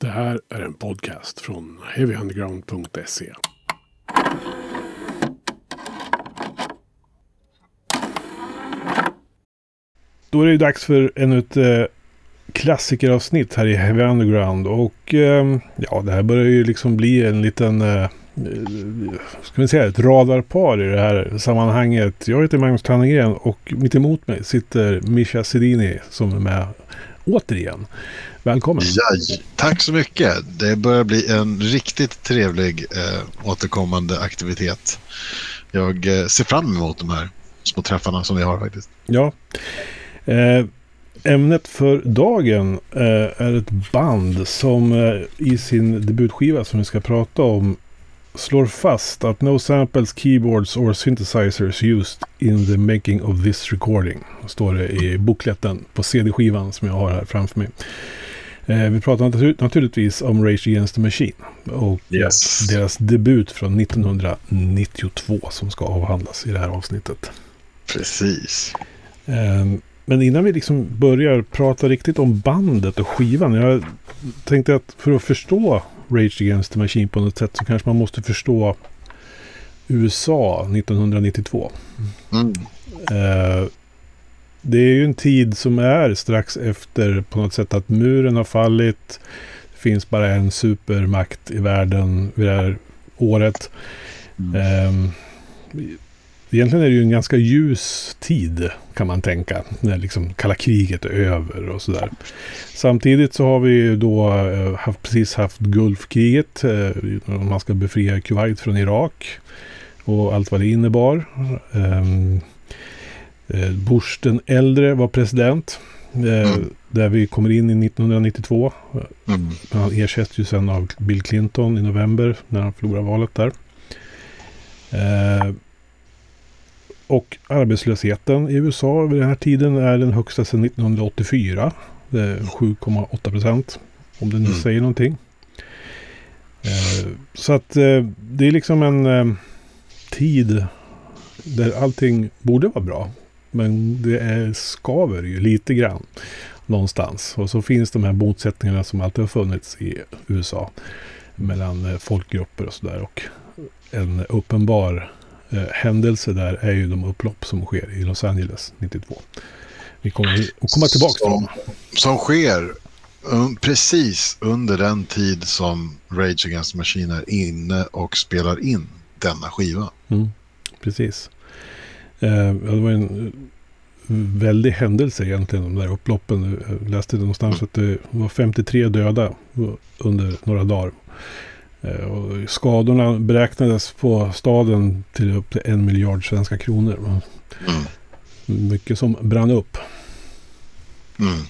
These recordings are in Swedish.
Det här är en podcast från heavyunderground.se. Då är det ju dags för ännu ett eh, klassikeravsnitt här i Heavy Underground. Och eh, ja, det här börjar ju liksom bli en liten, eh, eh, ska vi säga, ett radarpar i det här sammanhanget. Jag heter Magnus Tannegren och mitt emot mig sitter Mischa Sedini som är med återigen. Välkommen. Ja, tack så mycket. Det börjar bli en riktigt trevlig eh, återkommande aktivitet. Jag eh, ser fram emot de här små träffarna som vi har faktiskt. Ja. Eh, ämnet för dagen eh, är ett band som eh, i sin debutskiva som vi ska prata om slår fast att no samples, keyboards or synthesizers used in the making of this recording. Står det i bokletten på CD-skivan som jag har här framför mig. Eh, vi pratar natur naturligtvis om Rage Against the Machine och Yes. deras debut från 1992 som ska avhandlas i det här avsnittet. Precis. Eh, Men innan vi liksom börjar prata riktigt om bandet och skivan. Jag tänkte att för att förstå Rage Against the Machine på något sätt så kanske man måste förstå USA 1992. Mm. Eh, det är ju en tid som är strax efter på något sätt att muren har fallit. Det finns bara en supermakt i världen vid det här året. Mm. Ehm, egentligen är det ju en ganska ljus tid kan man tänka. När liksom kalla kriget är över och sådär. Samtidigt så har vi ju då eh, haft, precis haft Gulfkriget. Eh, man ska befria Kuwait från Irak. Och allt vad det innebar. Ehm, eh, Bush den äldre var president. Mm. Där vi kommer in i 1992. Mm. Han ersätts ju sen av Bill Clinton i november när han förlorar valet där. Och arbetslösheten i USA vid den här tiden är den högsta sedan 1984. Det är 7,8 procent. Om det nu Mm. säger någonting. Eh, så att eh, det är liksom en eh, tid där allting borde vara bra. Men det är, skaver ju lite grann någonstans. Och så finns de här motsättningarna som alltid har funnits i USA. Mellan eh, folkgrupper och sådär. Och en uppenbar händelse där är ju de upplopp som sker i Los Angeles 92. Vi kommer att komma tillbaka till dem. Som sker precis under den tid som Rage Against the Machine är inne och spelar in denna skiva. Mm, precis. Eh, det var en eh, väldig händelse egentligen, de där upploppen. Jag läste någonstans att det var 53 döda under några dagar. Eh, och skadorna beräknades på staden till upp till en miljard svenska kronor. Mm. Mycket som brann upp. Mm.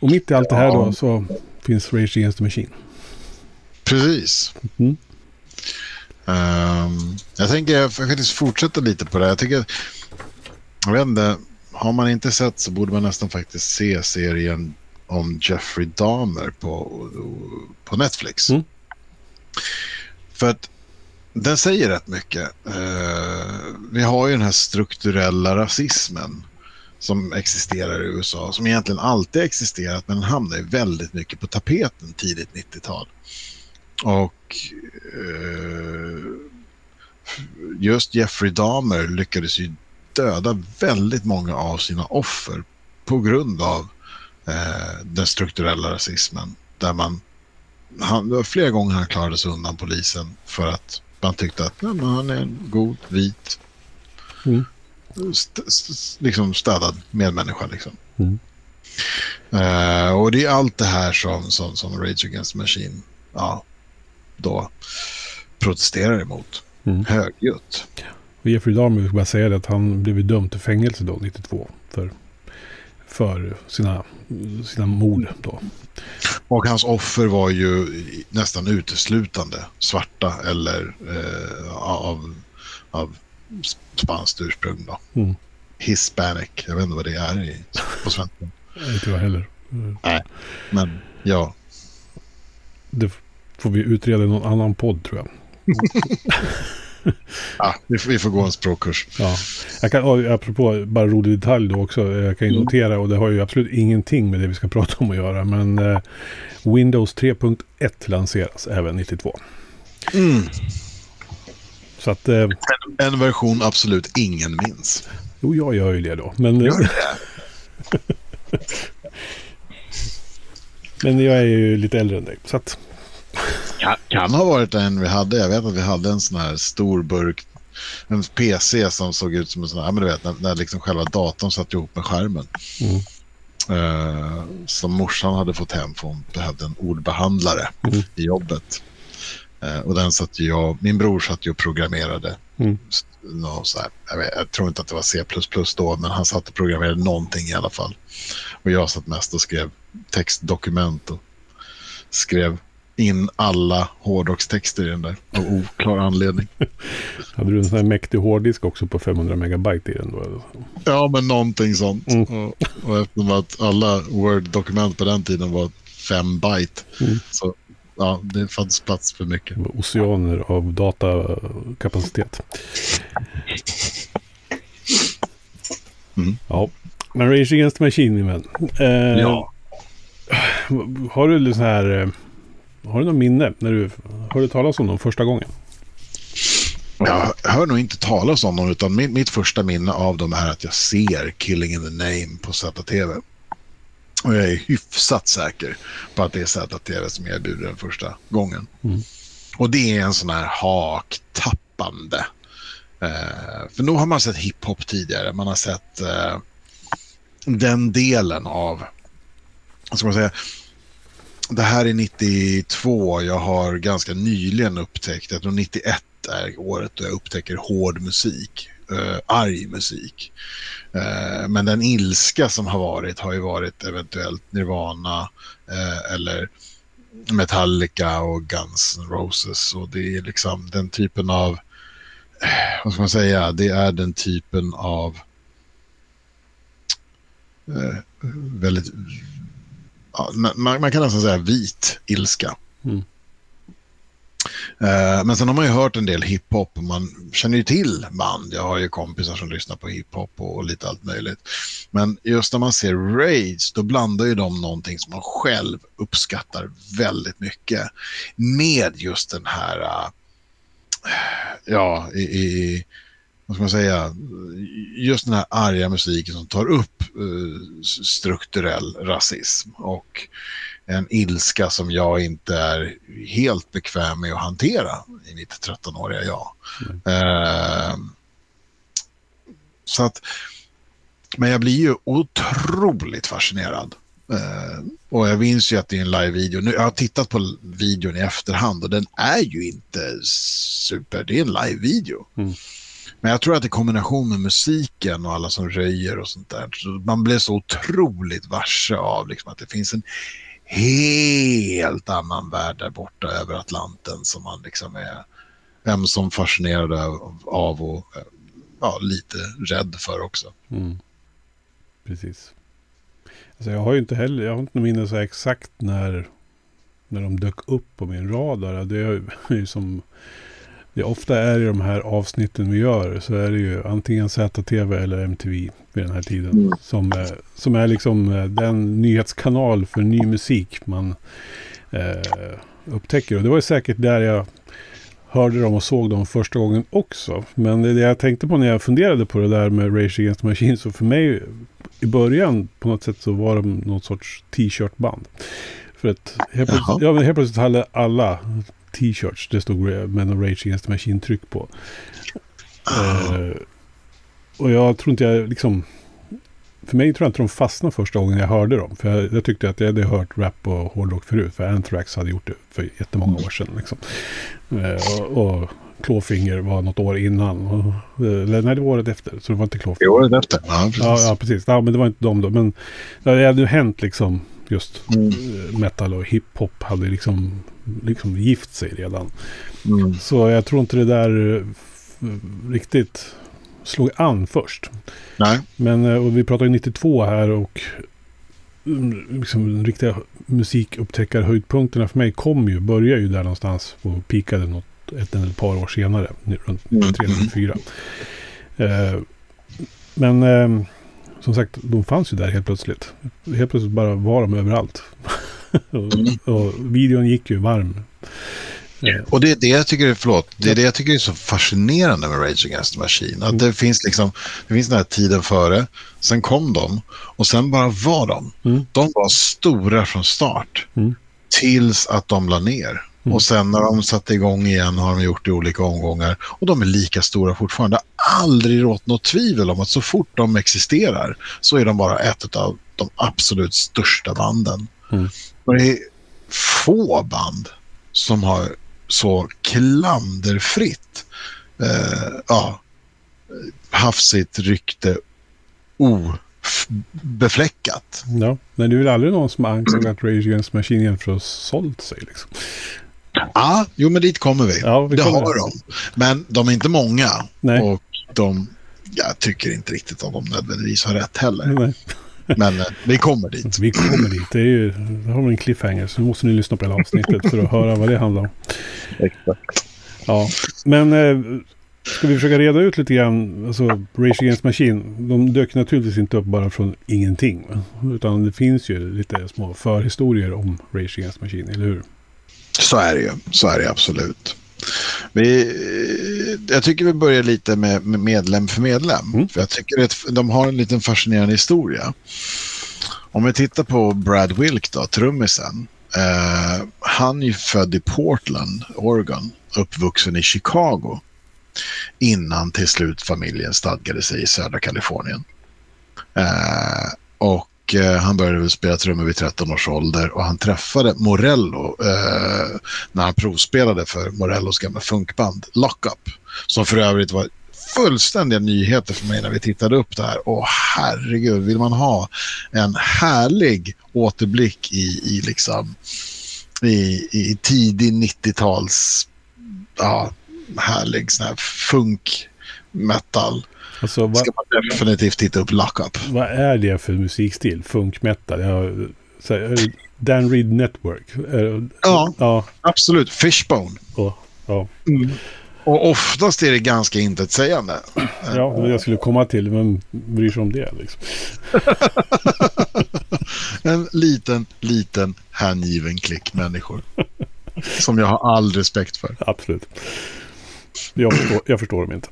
Och mitt i allt det här då så finns Rage Against the Machine. Precis. Mm. Ehm, jag tänker jag faktiskt fortsätta lite på det. Jag tycker, jag vet inte, har man inte sett så borde man nästan faktiskt se serien om Jeffrey Dahmer på, på Netflix. Mm. För att den säger rätt mycket. Eh, vi har ju den här strukturella rasismen som existerar i USA, som egentligen alltid existerat, men den hamnar ju väldigt mycket på tapeten tidigt 90-tal. Och eh, just Jeffrey Dahmer lyckades ju döda väldigt många av sina offer på grund av eh, den strukturella rasismen. Där man, han, det var flera gånger han klarade sig undan polisen för att man tyckte att men han är en god, vit, Mm. st, st, liksom städad medmänniska. Liksom. Mm. Eh, och det är allt det här som, som, som Rage Against the Machine ja, då protesterar emot. Mm. Högljutt. Och Jeffrey Dahmer, vill bara säga det, att han blev dömd till fängelse då, 92. För, för sina, sina mord då. Och hans offer var ju nästan uteslutande svarta eller eh, av, av spanskt ursprung. Då. Mm. Hispanic, jag vet inte vad det är i, på svenska. Inte jag heller. Mm. Men ja, Det får vi utreda i någon annan podd tror jag. Ja, vi, får, vi får gå en språkkurs. Ja. Jag kan, apropå bara rolig detalj då också. Jag kan ju Mm. notera, och det har ju absolut ingenting med det vi ska prata om att göra. Men eh, Windows 3.1 lanseras även 92. Mm. Så att, eh, En version absolut ingen minns. jo jag gör ju det då. Men, Gör det? men jag är ju lite äldre än dig. Så att, Kan, kan ha varit en vi hade. Jag vet att vi hade en sån här stor burk. En PC som såg ut som en sån här, men du vet, när, när liksom själva datorn satt ihop med skärmen. Mm. Eh, som morsan hade fått hem för hon behövde en ordbehandlare Mm. i jobbet. Eh, och den satt jag, min bror satt ju och programmerade. Mm. Nå så här, jag, vet, jag tror inte att det var C++ då, men han satt och programmerade någonting i alla fall. Och jag satt mest och skrev textdokument och skrev in alla hårdrockstexter i den där av oklar anledning. hade du en sån här mäktig hårddisk också på 500 megabyte i den då? Ja, men någonting sånt. Mm. Och, och eftersom att alla Word-dokument på den tiden var fem byte, Mm. så ja, det fanns plats för mycket. Oceaner av datakapacitet. Mm. Ja, men Rage Against the Machine vän. Eh, Ja. Har du så här... Har du något minne när du hörde talas om dem första gången? Jag hör nog inte talas om dem, utan mitt, mitt första minne av dem är att jag ser Killing in the Name på ZTV. Och jag är hyfsat säker på att det är ZTV som erbjuder den första gången. Mm. Och det är en sån här haktappande. Eh, för nog har man sett hiphop tidigare. Man har sett eh, den delen av, vad ska man säga, det här är 92. Jag har ganska nyligen upptäckt, jag tror 91 är året då jag upptäcker hård musik. Uh, arg musik. Uh, men den ilska som har varit har ju varit eventuellt Nirvana uh, eller Metallica och Guns N' Roses. Och det är liksom den typen av, vad ska man säga, det är den typen av väldigt, ja, man, man kan nästan säga vit ilska. Mm. Eh, Men sen har man ju hört en del hiphop och man känner ju till band. Jag har ju kompisar som lyssnar på hiphop och lite allt möjligt. Men just när man ser Rage, då blandar ju de någonting som man själv uppskattar väldigt mycket med just den här, eh, ja, i, i vad ska man säga, just den här arga musiken som tar upp eh, strukturell rasism och en ilska som jag inte är helt bekväm med att hantera i mitt 13-åriga jag. Eh, så att, men jag blir ju otroligt fascinerad. Eh, och jag minns ju att det är en live-video. Nu, jag har tittat på videon i efterhand och den är ju inte super. Det är en live-video. Mm. Men jag tror att i kombination med musiken och alla som röjer och sånt där. Så man blir så otroligt varse av liksom, att det finns en helt annan värld där borta över Atlanten som man liksom är ömsom fascinerad av, av och ja, lite rädd för också. Mm. Precis. Alltså jag har ju inte heller, jag har inte minne så exakt när, när de dök upp på min radar. Det är ju som, det ofta är i de här avsnitten vi gör så är det ju antingen ZTV eller MTV vid den här tiden. Mm. Som, som är liksom eh, den nyhetskanal för ny musik man eh, upptäcker. Och det var ju säkert där jag hörde dem och såg dem första gången också. Men det jag tänkte på när jag funderade på det där med Rage Against the Machine. Så för mig i början på något sätt så var de något sorts t-shirt-band. För att helt plötsligt, ja, helt plötsligt hade alla t-shirts. Det stod med någon Rage Against the Machine-tryck på. Eh, och jag tror inte jag liksom... För mig tror jag inte de fastnade första gången jag hörde dem. För jag, jag tyckte att jag hade hört rap och hårdrock förut. För Anthrax hade gjort det för jättemånga år sedan. Liksom. Eh, och, och Clawfinger var något år innan. Och, eller nej, det var året efter. Så det var inte Clawfinger. året efter. Ja, precis. Ja, ja, precis. Ja, men det var inte de då. Men det hade ju hänt liksom just Mm. metal och hiphop hade liksom, liksom gift sig redan. Mm. Så jag tror inte det där eh, riktigt slog an först. Nej. Men eh, och vi pratar ju 92 här och mm, liksom den riktiga musikupptäckarhöjdpunkterna för mig kom ju, började ju där någonstans och pikade något ett eller ett par år senare, runt Mm. 1903-1904. Eh, men eh, som sagt, de fanns ju där helt plötsligt. Helt plötsligt bara var de överallt. och, Mm. och videon gick ju varm. Eh, Och det är det jag tycker är, förlåt, det är det jag tycker är så fascinerande med Rage Against the Machine. Att det finns liksom, det finns den här tiden före, sen kom de och sen bara var de. Mm. De var stora från start Mm. tills att de la ner. Mm. Och sen när de satte igång igen har de gjort det i olika omgångar och de är lika stora fortfarande. Det har aldrig rått något tvivel om att så fort de existerar så är de bara ett av de absolut största banden. Mm. Och det är få band som har så klanderfritt eh, ja, haft sitt rykte obefläckat. ja. Men det är väl aldrig någon som har anklagat Rage Against Machine för att ha sålt sig liksom. Ja, jo men dit kommer vi. Ja, vi det kommer. har de. Men de är inte många Nej. och de, jag tycker inte riktigt att de nödvändigtvis har rätt heller. Nej. Men eh, vi kommer dit. Vi kommer dit. Det är ju, det har vi en cliffhanger. Så måste ni lyssna på hela avsnittet för att höra vad det handlar om. Ja, men eh, ska vi försöka reda ut lite grann. Alltså, Rage Against Machine. De dök naturligtvis inte upp bara från ingenting. Utan det finns ju lite små förhistorier om Rage Against Machine, eller hur? Så är det ju. Så är det absolut. Vi, jag tycker vi börjar lite med, med medlem för medlem. Mm. För jag tycker att de har en liten fascinerande historia. Om vi tittar på Brad Wilk, då, trummisen. Eh, han är född i Portland, Oregon, uppvuxen i Chicago. Innan till slut familjen stadgade sig i södra Kalifornien. Eh, och eh, han började spela trummor vid 13 års ålder och han träffade Morello eh, när han provspelade för Morellos gamla funkband Lockup. Som för övrigt var fullständiga nyheter för mig när vi tittade upp det här. Och herregud, vill man ha en härlig återblick i, i liksom i, i tidig 90-tals ja, härlig sån här funk metal Alltså, vad, ska man definitivt titta upp Lockup. vad är det för musikstil? Funk metal? Jag, så, här, är det Dan Reed Network? Ja. Ja. Absolut, Fishbone. Och, ja. Och oftast är det ganska intetsägande. ja, det jag skulle komma till. Men bryr sig om det liksom? En liten, liten hängiven klick människor. Som jag har all respekt för. Absolut. Jag förstår, jag förstår dem inte.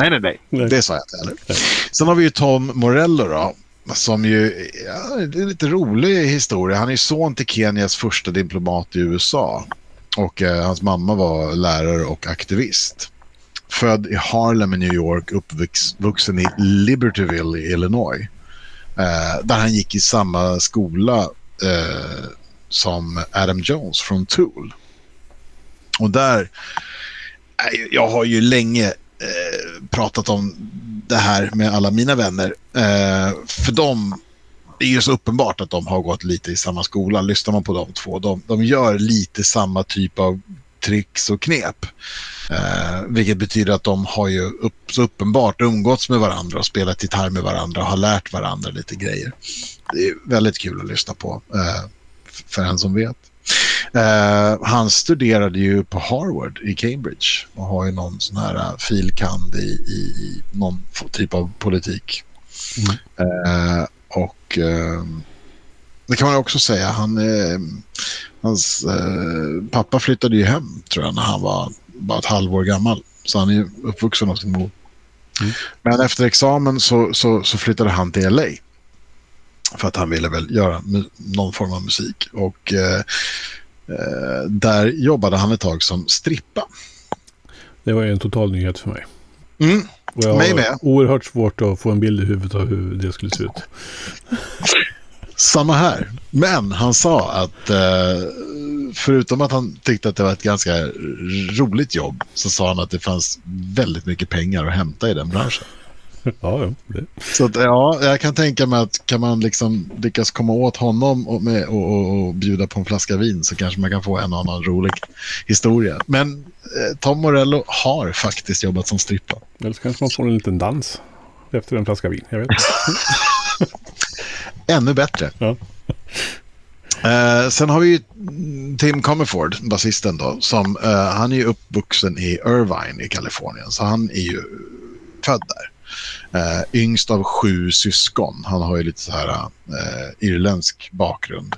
Nej, nej, nej. Nej. Det sa jag inte heller. Sen har vi ju Tom Morello då. Som ju, ja, det är en lite rolig historia. Han är son till Kenias första diplomat i USA. Och eh, hans mamma var lärare och aktivist. Född i Harlem i New York, uppvuxen i Libertyville i Illinois. Eh, där han gick i samma skola eh, som Adam Jones från Tool. Och där, eh, jag har ju länge eh, pratat om det här med alla mina vänner. Eh, för dem, det är ju så uppenbart att de har gått lite i samma skola. Lyssnar man på de två, de, de gör lite samma typ av tricks och knep. Eh, vilket betyder att de har ju upp, så uppenbart umgåtts med varandra och spelat gitarr med varandra och har lärt varandra lite grejer. Det är väldigt kul att lyssna på eh, för en som vet. Eh, han studerade ju på Harvard i Cambridge och har ju någon sån här uh, filkand i, i, i någon typ av politik. Mm. Eh, och eh, det kan man också säga, han, eh, hans eh, pappa flyttade ju hem tror jag när han var bara ett halvår gammal. Så han är ju uppvuxen hos sin mor. Mm. Men efter examen så, så, så flyttade han till LA. För att han ville väl göra någon form av musik. Och eh, eh, där jobbade han ett tag som strippa. Det var ju en total nyhet för mig. Mm. Och jag Mig med. oerhört svårt att få en bild i huvudet av hur det skulle se ut. Samma här. Men han sa att eh, förutom att han tyckte att det var ett ganska roligt jobb så sa han att det fanns väldigt mycket pengar att hämta i den branschen. Ja. Det. Så att, ja, jag kan tänka mig att kan man liksom lyckas komma åt honom och, med, och, och, och bjuda på en flaska vin så kanske man kan få en annan rolig historia. Men eh, Tom Morello har faktiskt jobbat som strippa. Eller så kanske man får en liten dans efter en flaska vin. Jag vet inte. Ännu bättre. Ja. Eh, sen har vi ju Tim Comerford, basisten då, som, uh, han är ju uppvuxen i Irvine i Kalifornien, så han är ju född där. Eh, yngst av sju syskon. Han har ju lite så här eh, irländsk bakgrund.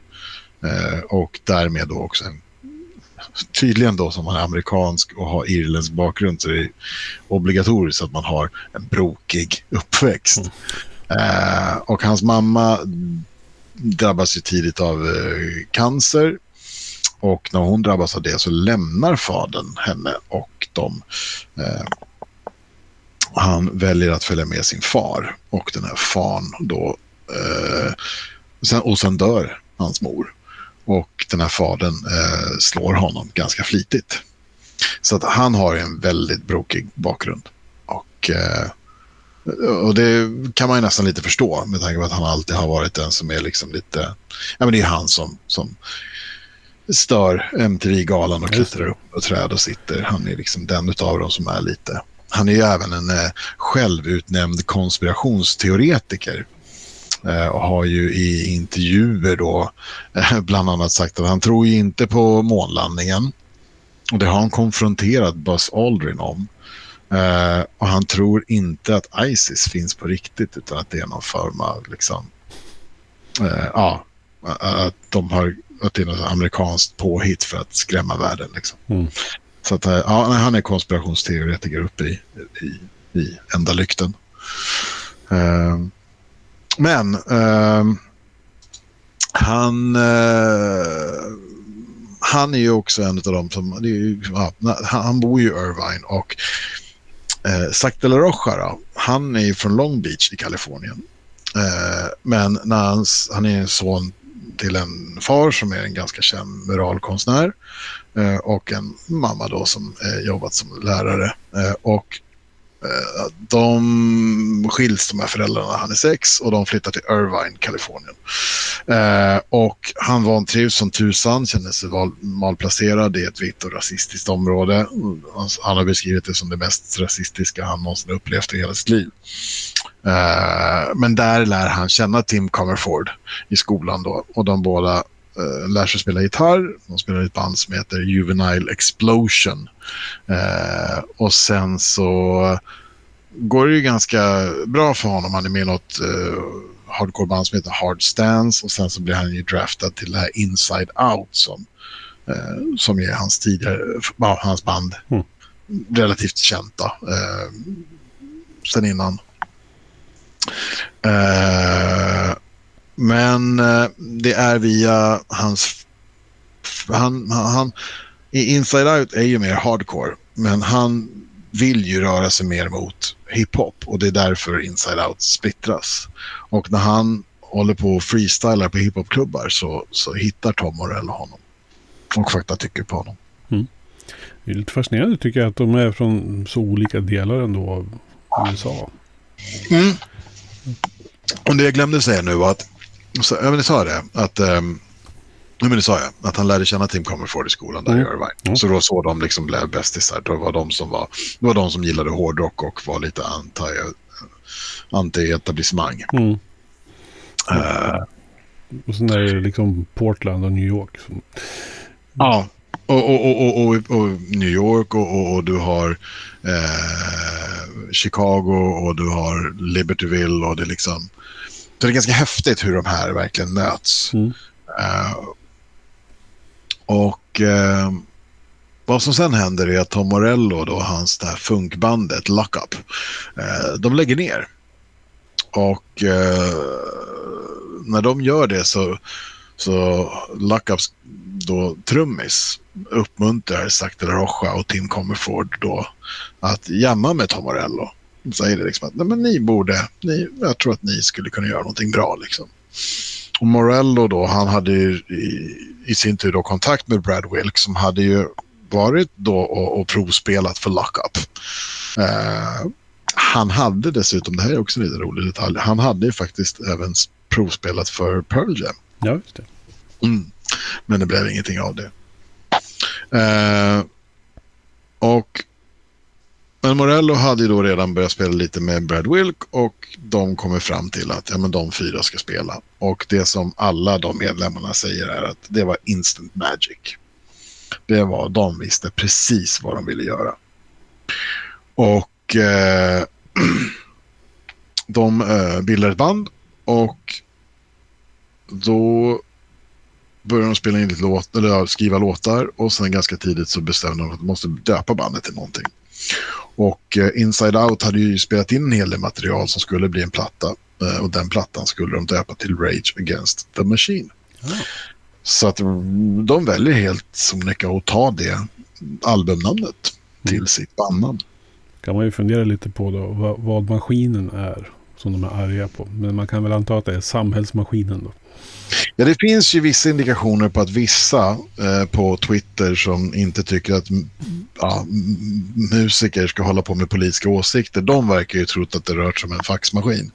eh, och därmed då också en tydligen då som man är amerikansk och har irländsk bakgrund så är det obligatoriskt att man har en brokig uppväxt. Mm. Eh, och hans mamma drabbas ju tidigt av eh, cancer. Och när hon drabbas av det så lämnar fadern henne och de, eh, han väljer att följa med sin far. Och den här fan då, sen, och sen dör hans mor. Och den här fadern eh, slår honom ganska flitigt. Så att han har en väldigt brokig bakgrund. Och, eh, och det kan man ju nästan lite förstå med tanke på att han alltid har varit den som är liksom lite... Ja, men det är han som, som stör MTV-galan och klättrar upp på träd och sitter. Han är liksom den av dem som är lite... Han är ju även en eh, självutnämnd konspirationsteoretiker Eh, och har ju i intervjuer då eh, bland annat sagt att han tror ju inte på månlandningen. Och det har han konfronterat Buzz Aldrin om. Uh, och han tror inte att Isis finns på riktigt utan att det är någon form av liksom, uh, ja, att de har att det är något amerikanskt påhitt för att skrämma världen. Liksom. Mm. Så att, eh, ja, han är konspirationsteoretiker uppe i, i, i enda lykten. Uh, men uh, han, uh, han är ju också en av dem som... Ju, ja, han bor ju i Irvine och eh, Zac de la Rocha då, han är ju från Long Beach i Kalifornien. Eh, men när han, han är en son till en far som är en ganska känd muralkonstnär Eh, och en mamma då som eh, jobbat som lärare. Eh, och Eh, de skiljs de här föräldrarna han är sex och de flyttar till Irvine, Kalifornien. Eh, och han vantrivs som tusan, känner sig malplacerad i ett vitt och rasistiskt område. Alltså, han har beskrivit det som det mest rasistiska han någonsin upplevt i hela sitt liv. Eh, men där lär han känna Tim Comerford i skolan då och de båda uh, lär sig spela gitarr. De spelar i ett band som heter Juvenile Explosion. Uh, och sen så går det ju ganska bra för honom. Han är med i något uh, hardcore-band som heter Hard Stance och sen så blir han ju draftad till det här Inside Out som, uh, som är hans tidigare, uh, hans band. Mm. Relativt känt då. Uh, sen innan. Uh, men eh, det är via hans... Han, han, Inside Out är ju mer hardcore, men han vill ju röra sig mer mot hiphop och det är därför Inside Out splittras. Och när han håller på och freestylar på hiphopklubbar så, så hittar Tom Morello honom. Och fakta tycker på honom. Mm. Det är lite fascinerande tycker jag att de är från så olika delar ändå av USA. Mm. Och det jag glömde säga nu var att så, ja, men det sa det. Att, um, ja, men det sa jag. Att han lärde känna Tim Comerford i skolan där mm. i Irvine. Mm. Så då så de liksom blev bästisar. Det var de som var, det var de som gillade hårdrock och var lite anti, anti-etablissemang. Mm. Uh, och sen är det liksom Portland och New York. Som... Ja, och, och, och, och, New York och, du har eh, Chicago och du har Libertyville och det är liksom det är ganska häftigt hur de här verkligen möts. Mm. Uh, och uh, vad som sen händer är att Tom Morello och hans det här funkbandet Lockup, uh, de lägger ner. Och när de gör det så, så Lockups då trummis uppmuntrar Zac de la Rocha och Tim Comerford då att jamma med Tom Morello säger det liksom att Nej, men ni borde, ni, jag tror att ni skulle kunna göra någonting bra. Liksom. Och Morello då, han hade ju i, i, sin tur då kontakt med Brad Wilk som hade ju varit då och, och provspelat för Lockup. Uh, han hade dessutom, det här är också en lite rolig detalj, han hade ju faktiskt även provspelat för Pearl Jam. Ja, just det. Mm. Men det blev ingenting av det. Uh, och men Morello hade ju då redan börjat spela lite med Brad Wilk och de kommer fram till att ja, men de fyra ska spela. Och det som alla de medlemmarna säger är att det var instant magic. Det var, de visste precis vad de ville göra. Och eh, de eh, bildar ett band och då börjar de spela in lite låt, eller skriva låtar och sen ganska tidigt så bestämde de att de måste döpa bandet till någonting. Och eh, Inside Out hade ju spelat in en hel del material som skulle bli en platta eh, och den plattan skulle de döpa till Rage Against the Machine. Ja. Så att mm, de väljer helt sonika att ta det albumnamnet till sitt bandnamn. kan man ju fundera lite på då vad, vad maskinen är som de är arga på. Men man kan väl anta att det är samhällsmaskinen då. Ja, det finns ju vissa indikationer på att vissa eh, på Twitter som inte tycker att ja, musiker ska hålla på med politiska åsikter, de verkar ju trott att det rört sig om en faxmaskin.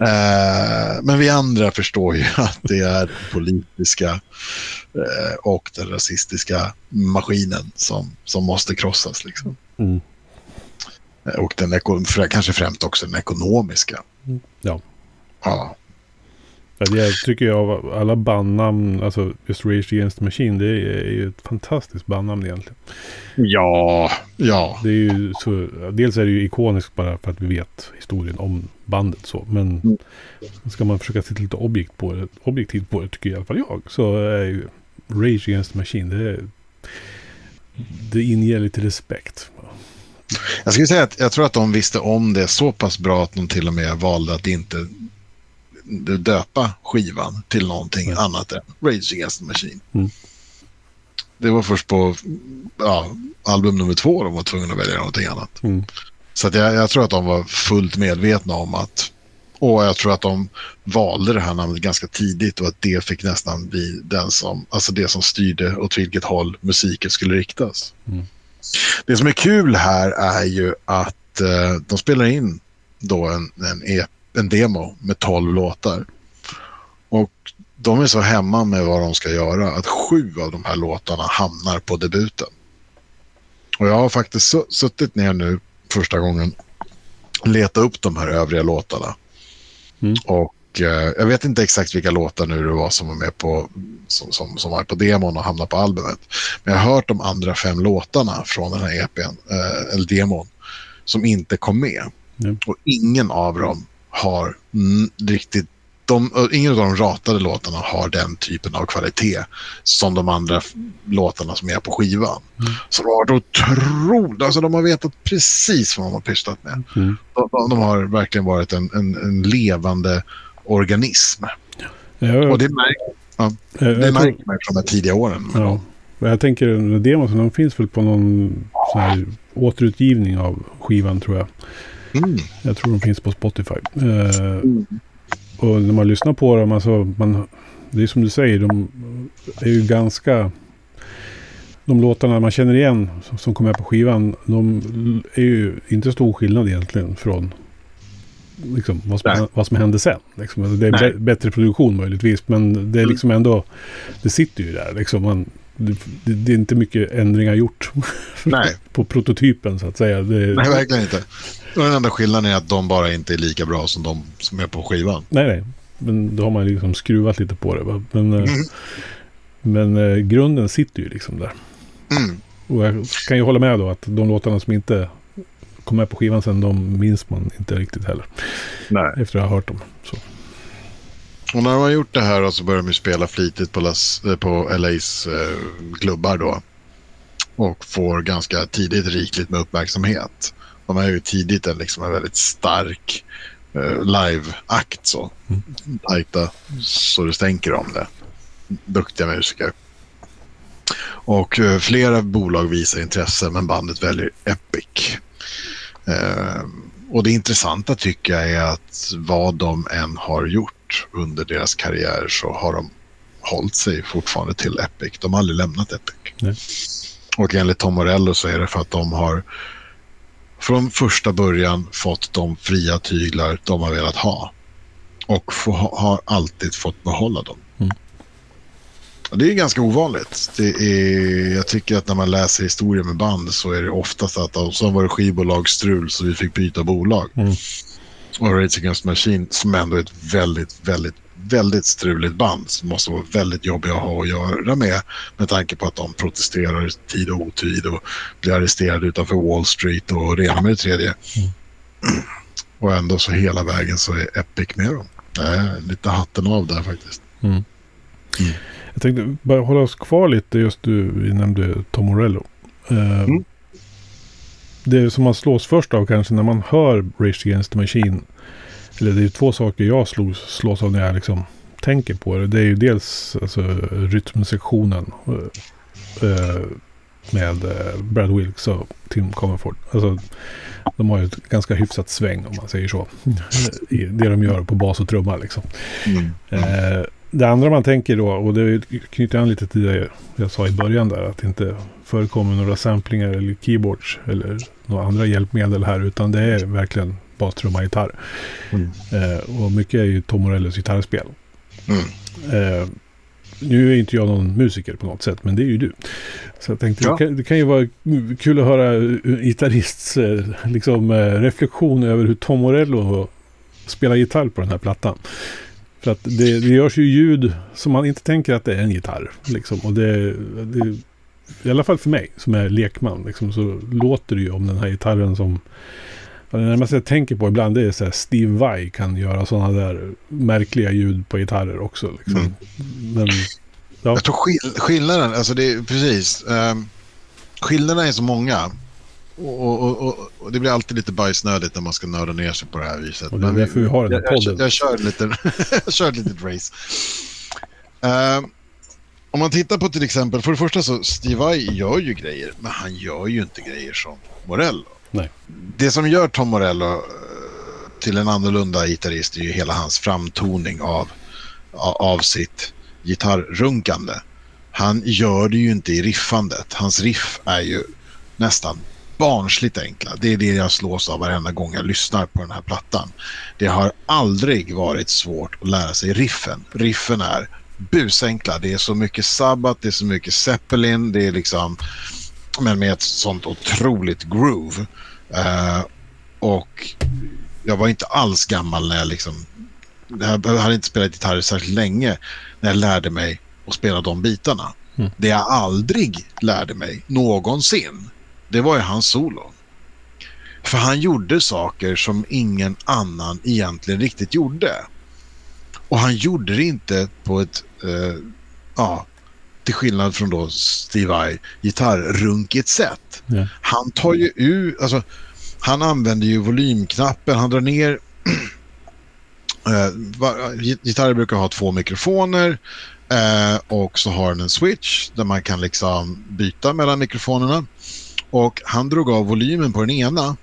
Eh, men vi andra förstår ju att det är politiska eh, och den rasistiska maskinen som, som måste krossas. Liksom. Mm. Eh, Och den kanske främst också den ekonomiska. Ja. Ja. Jag tycker jag av alla bandnamn, alltså just Rage Against the Machine, det är ju ett fantastiskt bandnamn egentligen. Ja, ja. Det är ju så, dels är det ju ikoniskt bara för att vi vet historien om bandet så. Men Mm. ska man försöka titta lite objekt på det, objektivt på det, tycker i alla fall jag, så är ju Rage Against the Machine, det, är, det inger lite respekt. Jag skulle säga att jag tror att de visste om det så pass bra att de till och med valde att inte döpa skivan till någonting Mm. annat än Rage Against the Machine. Mm. Det var först på ja, album nummer två de var tvungna att välja någonting annat. Mm. Så att jag, jag tror att de var fullt medvetna om att och jag tror att de valde det här namnet ganska tidigt och att det fick nästan bli den som, alltså det som styrde åt vilket håll musiken skulle riktas. Mm. Det som är kul här är ju att eh, de spelar in då en, en, e- en demo med 12 låtar. Och de är så hemma med vad de ska göra att sju av de här låtarna hamnar på debuten. Och jag har faktiskt su- suttit ner nu första gången och letat upp de här övriga låtarna. Mm. Och eh, jag vet inte exakt vilka låtar nu det var som var med på som, som, som var på demon och hamnade på albumet. Men jag har hört de andra fem låtarna från den här EPn, eh, eller demon, som inte kom med. Ja. Och ingen av dem har riktigt de, ingen av de ratade låtarna har den typen av kvalitet som de andra låtarna som är på skivan. Mm. Så de har otroligt, alltså de har vetat precis vad de har pysslat med. Mm. De, de, har verkligen varit en, en, en levande organism. Jag, Och det märker, jag, det märker man från de här tidiga åren. ja. Jag tänker demon, de finns väl på någon återutgivning av skivan tror jag. Mm. Jag tror de finns på Spotify. Eh, och när man lyssnar på dem, alltså, man, det är som du säger, de är ju ganska... De låtarna man känner igen som, som kommer på skivan, de är ju inte stor skillnad egentligen från liksom, vad, som, vad som hände sen. Liksom. Alltså, Det är bättre produktion möjligtvis, men det är Mm. liksom ändå... Det sitter ju där. Liksom. Man, det, det, är inte mycket ändringar gjort Nej. på prototypen så att säga. Det, Nej, verkligen inte. Och den enda skillnaden är att de bara inte är lika bra som de som är på skivan. Nej, nej. Men då har man liksom skruvat lite på det. Va? Men, eh, Mm. men eh, grunden sitter ju liksom där. Mm. Och jag kan ju hålla med då att de låtarna som inte kom med på skivan sen, de minns man inte riktigt heller. Nej. Efter att ha hört dem. Så. Och när de har gjort det här då, så börjar de spela flitigt på, Las, eh, på LAs eh, klubbar då. Och får ganska tidigt rikligt med uppmärksamhet. De är ju tidigt en, liksom en väldigt stark eh, live-akt så. Mm. Tajta så det stänker om det. Duktiga musiker. Och eh, flera bolag visar intresse men bandet väljer Epic. Eh, och det intressanta tycker jag är att vad de än har gjort under deras karriär så har de hållit sig fortfarande till Epic. De har aldrig lämnat Epic. Nej. Och enligt Tom Morello så är det för att de har från första början fått de fria tyglar de har velat ha. Och få, har alltid fått behålla dem. Mm. Det är ganska ovanligt. Det är, jag tycker att när man läser historier med band så är det oftast att så var det skivbolagsstrul så vi fick byta bolag. Mm. Och Rage Against Machine som ändå är ett väldigt, väldigt väldigt struligt band som måste vara väldigt jobbiga att ha att göra med med tanke på att de protesterar tid och otid och blir arresterade utanför Wall Street och det ena med det tredje. Mm. Och ändå så hela vägen så är Epic med dem. Äh, lite hatten av där faktiskt. Mm. Mm. Jag tänkte bara hålla oss kvar lite just du vi nämnde Tom Morello. Uh. Det som man slås först av kanske när man hör Rage Against the Machine. Eller det är två saker jag slås, slås av när jag liksom tänker på det. Det är ju dels alltså, rytmsektionen. Uh, med uh, Brad Wilkes och Tim Comerford. Alltså, de har ju ett ganska hyfsat sväng om man säger så. I det de gör på bas och trumma liksom. Mm. Eh, det andra man tänker då, och det knyter an lite till det jag sa i början där, att det inte förekommer några samplingar eller keyboards eller några andra hjälpmedel här, utan det är verkligen bas, trumma, gitarr. Mm. Eh, och mycket är ju Tom Morellos gitarrspel. Mm. Eh, nu är inte jag någon musiker på något sätt, men det är ju du. Så jag tänkte, ja. det, kan, det, kan, ju vara kul att höra gitarrists eh, liksom, eh, reflektion över hur Tom Morello spelar gitarr på den här plattan. För att det, det görs ju ljud som man inte tänker att det är en gitarr. Liksom. Och det, det, I alla fall för mig som är lekman liksom, så låter det ju om den här gitarren som... Det närmaste jag tänker på ibland det är så här Steve Vai kan göra sådana där märkliga ljud på gitarrer också. Liksom. Mm. Men, ja. Jag tror skill skillnaden, alltså det är precis. Um, skillnaderna är så många. Och, och, och, och, det blir alltid lite bajsnödigt när man ska nörda ner sig på det här viset. Och det är därför vi har den här podden. Jag, jag, jag kör lite, jag kör ett litet race. Uh, om man tittar på till exempel, för det första så Steve Vai gör ju grejer, men han gör ju inte grejer som Morello. Nej. Det som gör Tom Morello uh, till en annorlunda gitarrist är ju hela hans framtoning av, av sitt gitarrrunkande. Han gör det ju inte i riffandet. Hans riff är ju nästan barnsligt enkla. Det är det jag slås av varenda gång jag lyssnar på den här plattan. Det har aldrig varit svårt att lära sig riffen. Riffen är busenkla. Det är så mycket Sabbath, det är så mycket Zeppelin, det är liksom men med ett sånt otroligt groove. Uh, och jag var inte alls gammal när jag liksom jag hade inte spelat gitarr särskilt länge när jag lärde mig att spela de bitarna. Mm. Det jag aldrig lärde mig någonsin det var ju hans solo. För han gjorde saker som ingen annan egentligen riktigt gjorde. Och han gjorde det inte på ett, eh, ja, till skillnad från då Steve Vai, gitarrrunkigt sätt. Yeah. Han tar ju ut, alltså han använder ju volymknappen, han drar ner eh, gitarrer brukar ha två mikrofoner eh, och så har den en switch där man kan liksom byta mellan mikrofonerna. Och han drog av volymen på den ena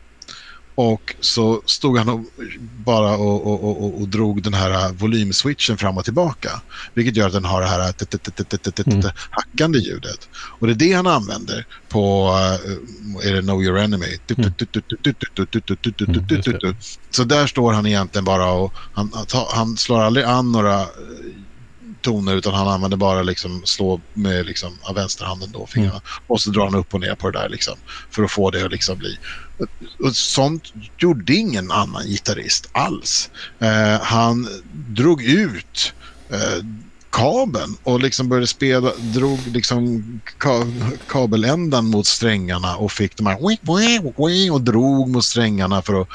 och så stod han och bara och, och, och, och, drog den här volymswitchen fram och tillbaka. Vilket gör att den har det här mm. hackande ljudet. Och det är det han använder på är det Know Your Enemy. Så där står han egentligen bara och han, han slår aldrig an några toner utan han använder bara liksom slå med liksom, av vänsterhanden då, fingrarna. Mm. Och så drar han upp och ner på det där liksom, för att få det att liksom bli... Och sånt gjorde ingen annan gitarrist alls. Eh, han drog ut eh, kabeln och liksom började spela, drog liksom ka kabeländan mot strängarna och fick de här och drog mot strängarna för att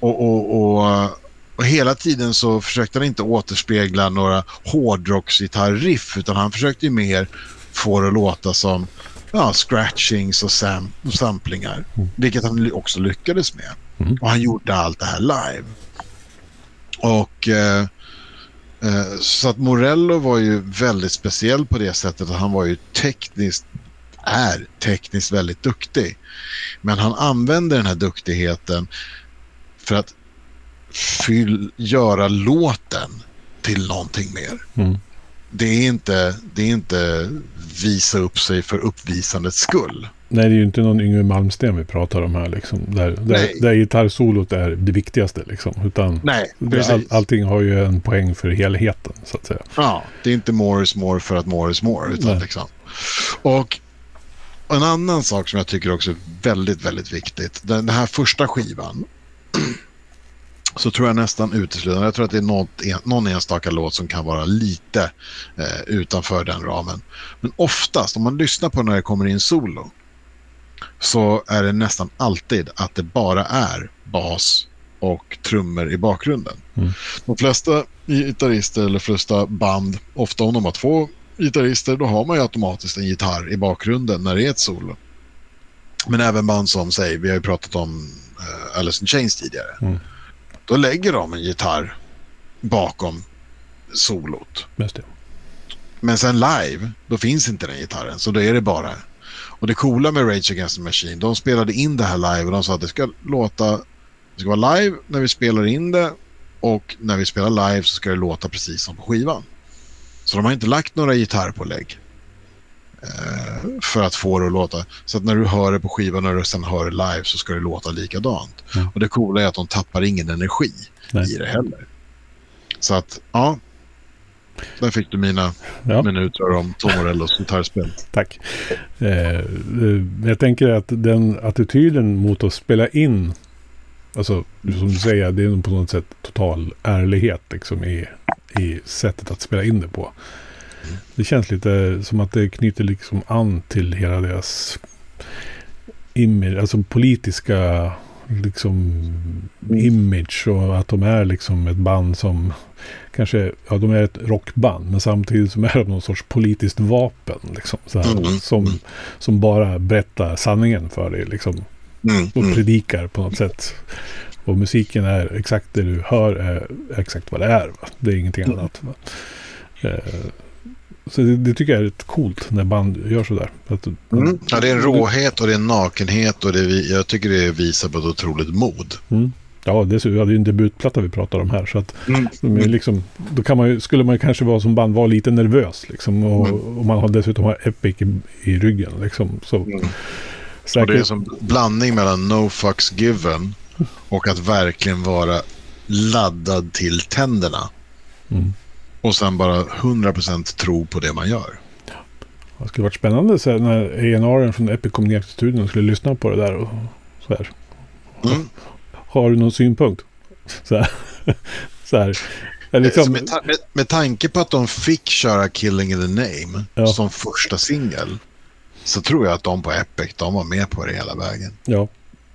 och, och, och och hela tiden så försökte han inte återspegla några hårdrocksgitarriff utan han försökte mer få det att låta som ja, scratchings och sam samplingar. Mm. Vilket han också lyckades med. Mm. Och han gjorde allt det här live. Och eh, eh, så att Morello var ju väldigt speciell på det sättet att han var ju tekniskt är tekniskt väldigt duktig. Men han använde den här duktigheten för att fyll, göra låten till någonting mer. Mm. Det, är inte, det är inte visa upp sig för uppvisandets skull. Nej, det är ju inte någon Yngwie Malmsten vi pratar om här. Liksom, där, där, där gitarrsolot är det viktigaste. Liksom, utan Nej, all, allting har ju en poäng för helheten. så att säga. Ja, det är inte more is more för att more is more. Utan liksom. Och en annan sak som jag tycker också är väldigt, väldigt viktigt. Den här första skivan så tror jag nästan uteslutande, jag tror att det är något, en, någon enstaka låt som kan vara lite eh, utanför den ramen. Men oftast, om man lyssnar på när det kommer in solo, så är det nästan alltid att det bara är bas och trummor i bakgrunden. Mm. De flesta gitarrister eller flesta band, ofta om de har två gitarrister, då har man ju automatiskt en gitarr i bakgrunden när det är ett solo. Men även band som, säg, vi har ju pratat om uh, Alice in Chains tidigare. Mm. Då lägger de en gitarr bakom solot. Just det. Men sen live, då finns inte den gitarren. Så då är det bara... Och det coola med Rage Against the Machine, de spelade in det här live och de sa att det ska låta... Det ska vara live när vi spelar in det och när vi spelar live så ska det låta precis som på skivan. Så de har inte lagt några gitarrpålägg för att få det att låta. Så att när du hör det på skivan och du sen hör det live så ska det låta likadant. Mm. Och det coola är att de tappar ingen energi Nej. i det heller. Så att, ja. Där fick du mina Ja. minuter om Tom Morellos gitarrspel. Tack. Eh, eh, jag tänker att den attityden mot att spela in, alltså som du säger, det är på något sätt total ärlighet liksom, i, i sättet att spela in det på. Det känns lite som att det knyter liksom an till hela deras image, alltså politiska liksom image och att de är liksom ett band som kanske, ja de är ett rockband men samtidigt som är de någon sorts politiskt vapen liksom. Så här, Mm. som, som bara berättar sanningen för dig liksom. Mm, Och mm. predikar på något sätt. Och musiken är exakt det du hör är exakt vad det är. Va? Det är ingenting Mm. annat. Va? Eh, så det, det tycker jag är rätt coolt när band gör sådär. Att, Mm. Ja, det är en råhet och det är en nakenhet och det är, jag tycker det visar på ett otroligt mod. Mm. Ja, dessutom, vi hade ju en debutplatta vi pratade om här. Så att Mm. är liksom, då kan man ju, skulle man kanske vara som band vara lite nervös. Liksom, och, Mm. och man har dessutom har Epic i, i ryggen. Liksom, så, Mm. Och det är som blandning mellan no fucks given och att verkligen vara laddad till tänderna. Mm. Och sen bara 100% tro på det man gör. Det skulle varit spännande så här, när A&R från Epic kom ner till studion skulle lyssna på det där. Och, så här. Mm. Har du någon synpunkt? Så här. så här. Eller Så liksom, med, ta- med, med tanke på att de fick köra Killing in the Name Ja. som första singel så tror jag att de på Epic de var med på det hela vägen. ja,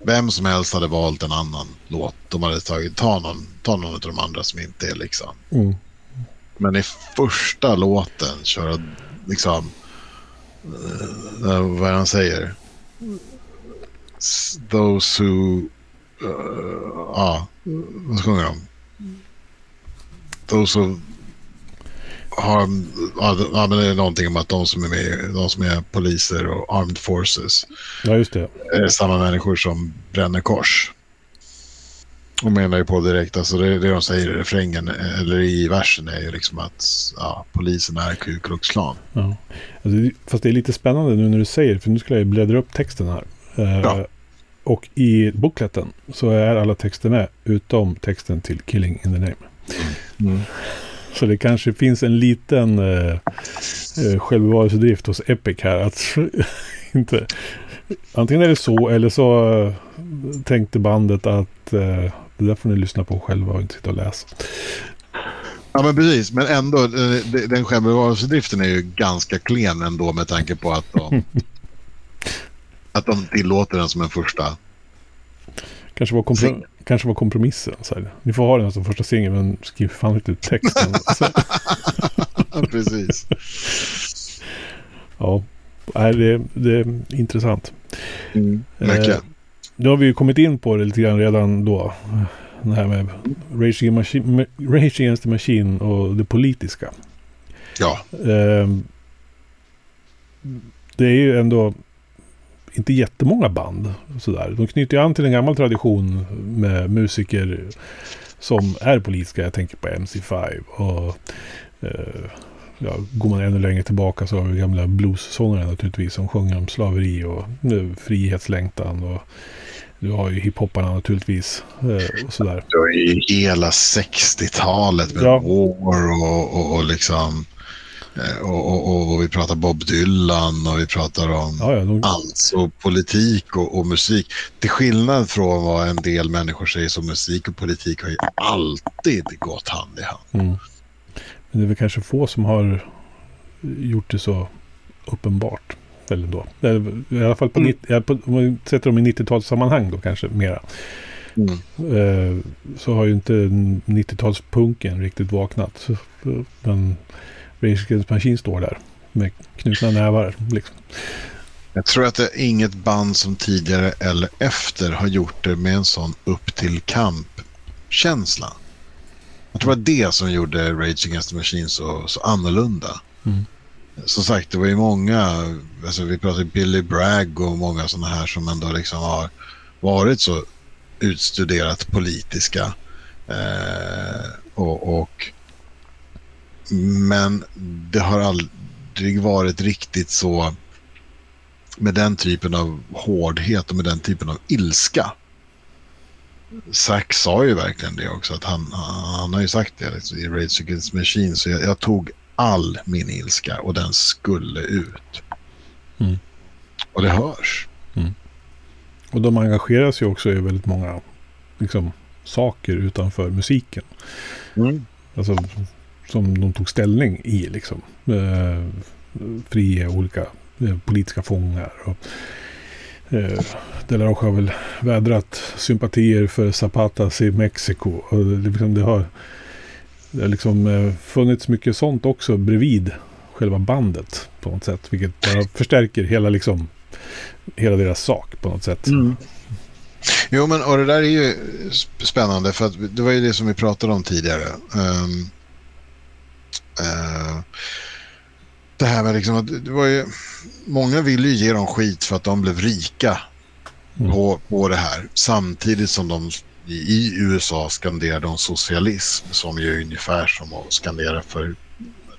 Vem som helst hade valt en annan låt. De hade tagit, ta någon, ta någon av de andra som inte är liksom. mm, Men i första låten köra liksom, uh, vad han säger? Those who, uh, ja, vad sjunger de? Those who har, ja, men det är någonting om att de som är med, de som är poliser och armed forces ja, just det. är samma människor som bränner kors. Och menar ju på direkt, alltså det, det de säger i refrängen, eller i versen är ju liksom att ja, polisen är Ku Klux Klan. Ja. Alltså, fast det är lite spännande nu när du säger för nu skulle jag bläddra upp texten här. Eh, Ja. Och i bokletten så är alla texter med utom texten till Killing in the Name. Så det kanske finns en liten eh, eh, självbevarelsedrift hos Epic här. Att inte, antingen är det så eller så eh, tänkte bandet att eh, det där får ni lyssna på själva och inte sitta och läsa. Ja men precis, men ändå, eh, de- den självbevarelsedriften är ju ganska klen ändå med tanke på att de, att de tillåter den som en första. Kanske var, kompro- Singel. kanske var kompromissen. Så här. Ni får ha den som första singel men skriv fan inte ut texten. precis. ja, det, det är intressant. Mm. Mycket. Nu har vi ju kommit in på det lite grann redan då. Det här med Rage Against Machine- Rage Against the Machine och det politiska. Ja, Ehm, det är ju ändå inte jättemånga band. Sådär. De knyter ju an till en gammal tradition med musiker som är politiska. Jag tänker på MC5 och eh, ja, går man ännu längre tillbaka så har vi gamla bluessångare naturligtvis som sjunger om slaveri och eh, frihetslängtan. Och du har ju hiphopparna naturligtvis. Eh, och sådär. det var ju hela 60-talet med Ja. War och, och, och liksom Eh, och, och, och, vi pratar Bob Dylan och vi pratar om ja, ja, de... alltså politik och, och, musik. Till skillnad från vad en del människor säger så musik och politik har ju alltid gått hand i hand. Mm. Men det är väl kanske få som har gjort det så uppenbart. Eller då. I alla fall på, mm. på om man sätter dem i 90-talssammanhang då kanske mera. Mm. Eh, så har ju inte 90-talspunken riktigt vaknat. Men Rage Against Machine står där med knutna nävar. Liksom. Jag tror att det är inget band som tidigare eller efter har gjort det med en sån upp till kamp-känsla. Jag tror det var det som gjorde Rage Against the Machine så, så annorlunda. Mm. Som sagt, det var ju många, alltså vi pratade Billy Bragg och många sådana här som ändå liksom har varit så utstuderat politiska. Eh, och, och, men det har aldrig varit riktigt så med den typen av hårdhet och med den typen av ilska. Zack sa ju verkligen det också, att han, han har ju sagt det liksom, i Rage Against Machine, så jag, jag, tog all min ilska och den skulle ut. Mm. Och det hörs. Mm. Och de engagerar sig också i väldigt många liksom, saker utanför musiken. Mm. Alltså, som de tog ställning i. Liksom. Eh, fria olika eh, politiska fångar. Och, eh, De La har väl vädrat sympatier för Zapatas i Mexiko. Och det, liksom, det har, det har liksom, eh, funnits mycket sånt också bredvid själva bandet på något sätt. Vilket bara förstärker hela, liksom, hela deras sak på något sätt. Mm. Jo, men och det där är ju spännande för att det var ju det som vi pratade om tidigare. Um, uh, det här med liksom att det var ju, många ville ju ge dem skit för att de blev rika mm. på, på det här. Samtidigt som de i, USA skanderade om socialism som ju är ungefär som att skandera för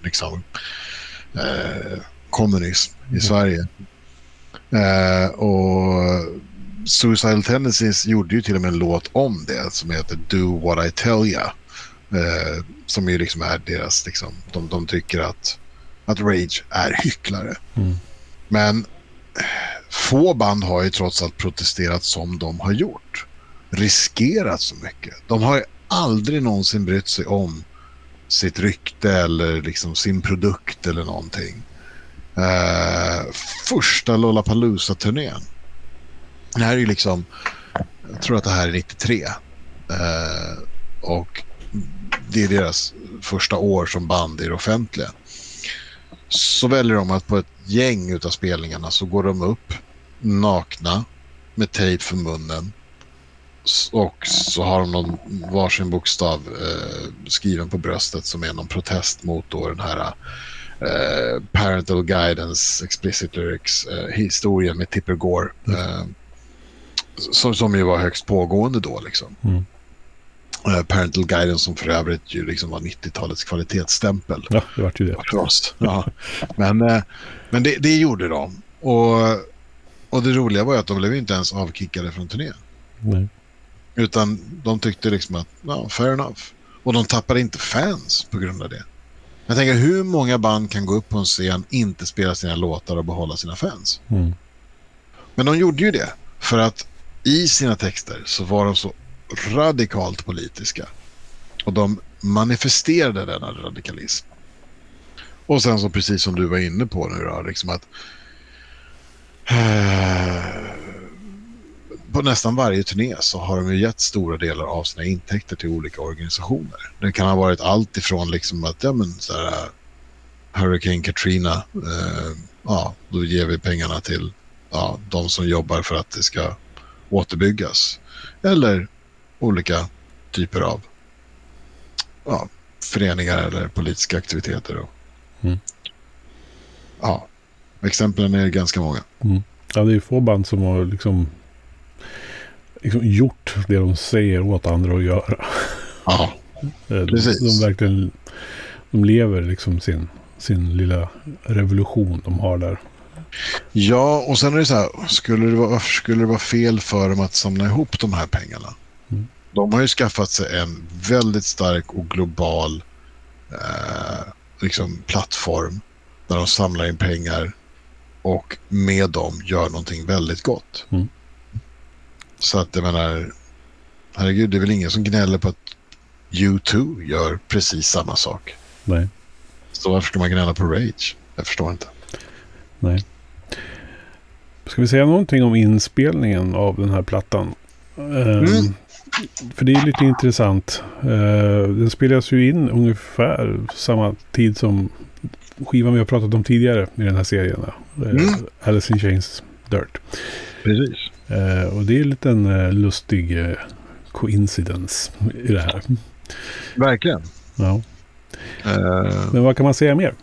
liksom eh, kommunism i mm. Sverige. Eh, och Suicidal Tendencies gjorde ju till och med en låt om det som heter Do What I Tell Ya. Eh, som ju liksom är deras, liksom, de, de tycker att, att Rage är hycklare. Mm. Men få band har ju trots allt protesterat som de har gjort. Riskerat så mycket. De har ju aldrig någonsin brytt sig om sitt rykte eller liksom sin produkt eller någonting. Uh, första Lollapalooza-turnén det här är ju liksom, jag tror att det här är 93. Eh, och det är deras första år som band i det offentliga. Så väljer de att på ett gäng av spelningarna så går de upp nakna med tejp för munnen. Och så har de någon varsin bokstav eh, skriven på bröstet som är någon protest mot då den här eh, Parental Guidance Explicit Lyrics eh, historien med Tipper Gore. Mm. Eh, som, som ju var högst pågående då. Liksom. Mm. Uh, parental Guidance som för övrigt ju liksom var 90-talets kvalitetsstämpel. Ja, det var ju det. För oss. Ja. Men, uh, men det, det gjorde de. Och, och det roliga var ju att de blev inte ens avkickade från turnén. Nej. Utan de tyckte liksom att, ja, fair enough. Och de tappade inte fans på grund av det. Jag tänker hur många band kan gå upp på en scen, inte spela sina låtar och behålla sina fans? Mm. Men de gjorde ju det. För att i sina texter så var de så radikalt politiska. Och de manifesterade denna radikalism. Och sen så precis som du var inne på nu då, liksom att eh, på nästan varje turné så har de ju gett stora delar av sina intäkter till olika organisationer. Det kan ha varit allt ifrån liksom att ja, men, så här, eh, Hurricane Katrina, eh, ja, då ger vi pengarna till ja, de som jobbar för att det ska återbyggas. Eller olika typer av ja, föreningar eller politiska aktiviteter. Mm. Ja, exemplen är ganska många. Mm. Ja, det är få band som har liksom, liksom gjort det de säger åt andra att göra. Ja, precis. De, de verkligen de lever liksom sin, sin lilla revolution de har där. Ja, och sen är det så här, skulle det vara, varför skulle det vara fel för dem att samla ihop de här pengarna? De har ju skaffat sig en väldigt stark och global eh, liksom, plattform där de samlar in pengar och med dem gör någonting väldigt gott. Mm. Så att jag menar, herregud, det är väl ingen som gnäller på att U2 gör precis samma sak. Nej. Så varför ska man gnälla på Rage? Jag förstår inte. Nej. Ska vi säga någonting om inspelningen av den här plattan? Mm. För det är lite intressant. Uh, den spelas ju in ungefär samma tid som skivan vi har pratat om tidigare i den här serien. Uh, mm. Alice in Chains Dirt. Precis. Uh, och det är en liten lustig coincidence i det här. Verkligen. Ja. Men vad kan man säga mer?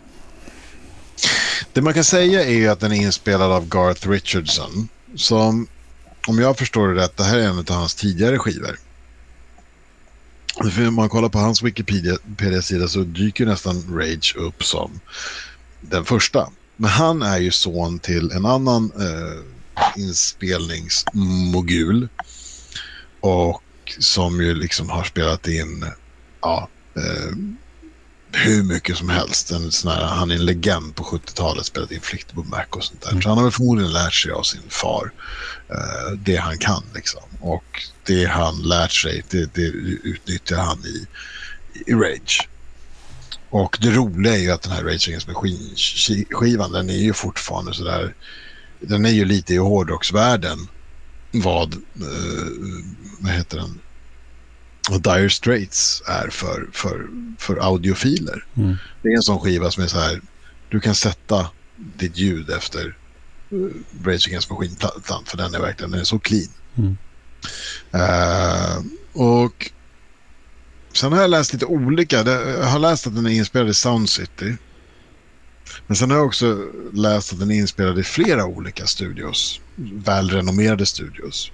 Det man kan säga är att den är inspelad av Garth Richardson. Som, om jag förstår det rätt, det här är en av hans tidigare skivor. För om man kollar på hans Wikipedia-sida så dyker nästan Rage upp som den första. Men han är ju son till en annan eh, inspelningsmogul. Och som ju liksom har spelat in ja, eh, hur mycket som helst. En sån här, han är en legend på 70-talet, spelat in Flickter på Mac och sånt där. Mm. Så han har väl förmodligen lärt sig av sin far uh, det han kan. Liksom. Och det han lärt sig, det, det utnyttjar han i, i Rage. Och det roliga är ju att den här Rage Against Machine-skivan, den är ju fortfarande sådär, den är ju lite i hårdrocksvärlden vad, uh, vad heter den, vad Dire Straits är för, för, för audiofiler. Mm. Det är en sån skiva som är så här, du kan sätta ditt ljud efter uh, Rage Against Machine-plattan för den är verkligen den är så clean. Mm. Uh, och sen har jag läst lite olika. Jag har läst att den är inspelad i Sound City. Men sen har jag också läst att den är inspelad i flera olika studios. Välrenommerade studios.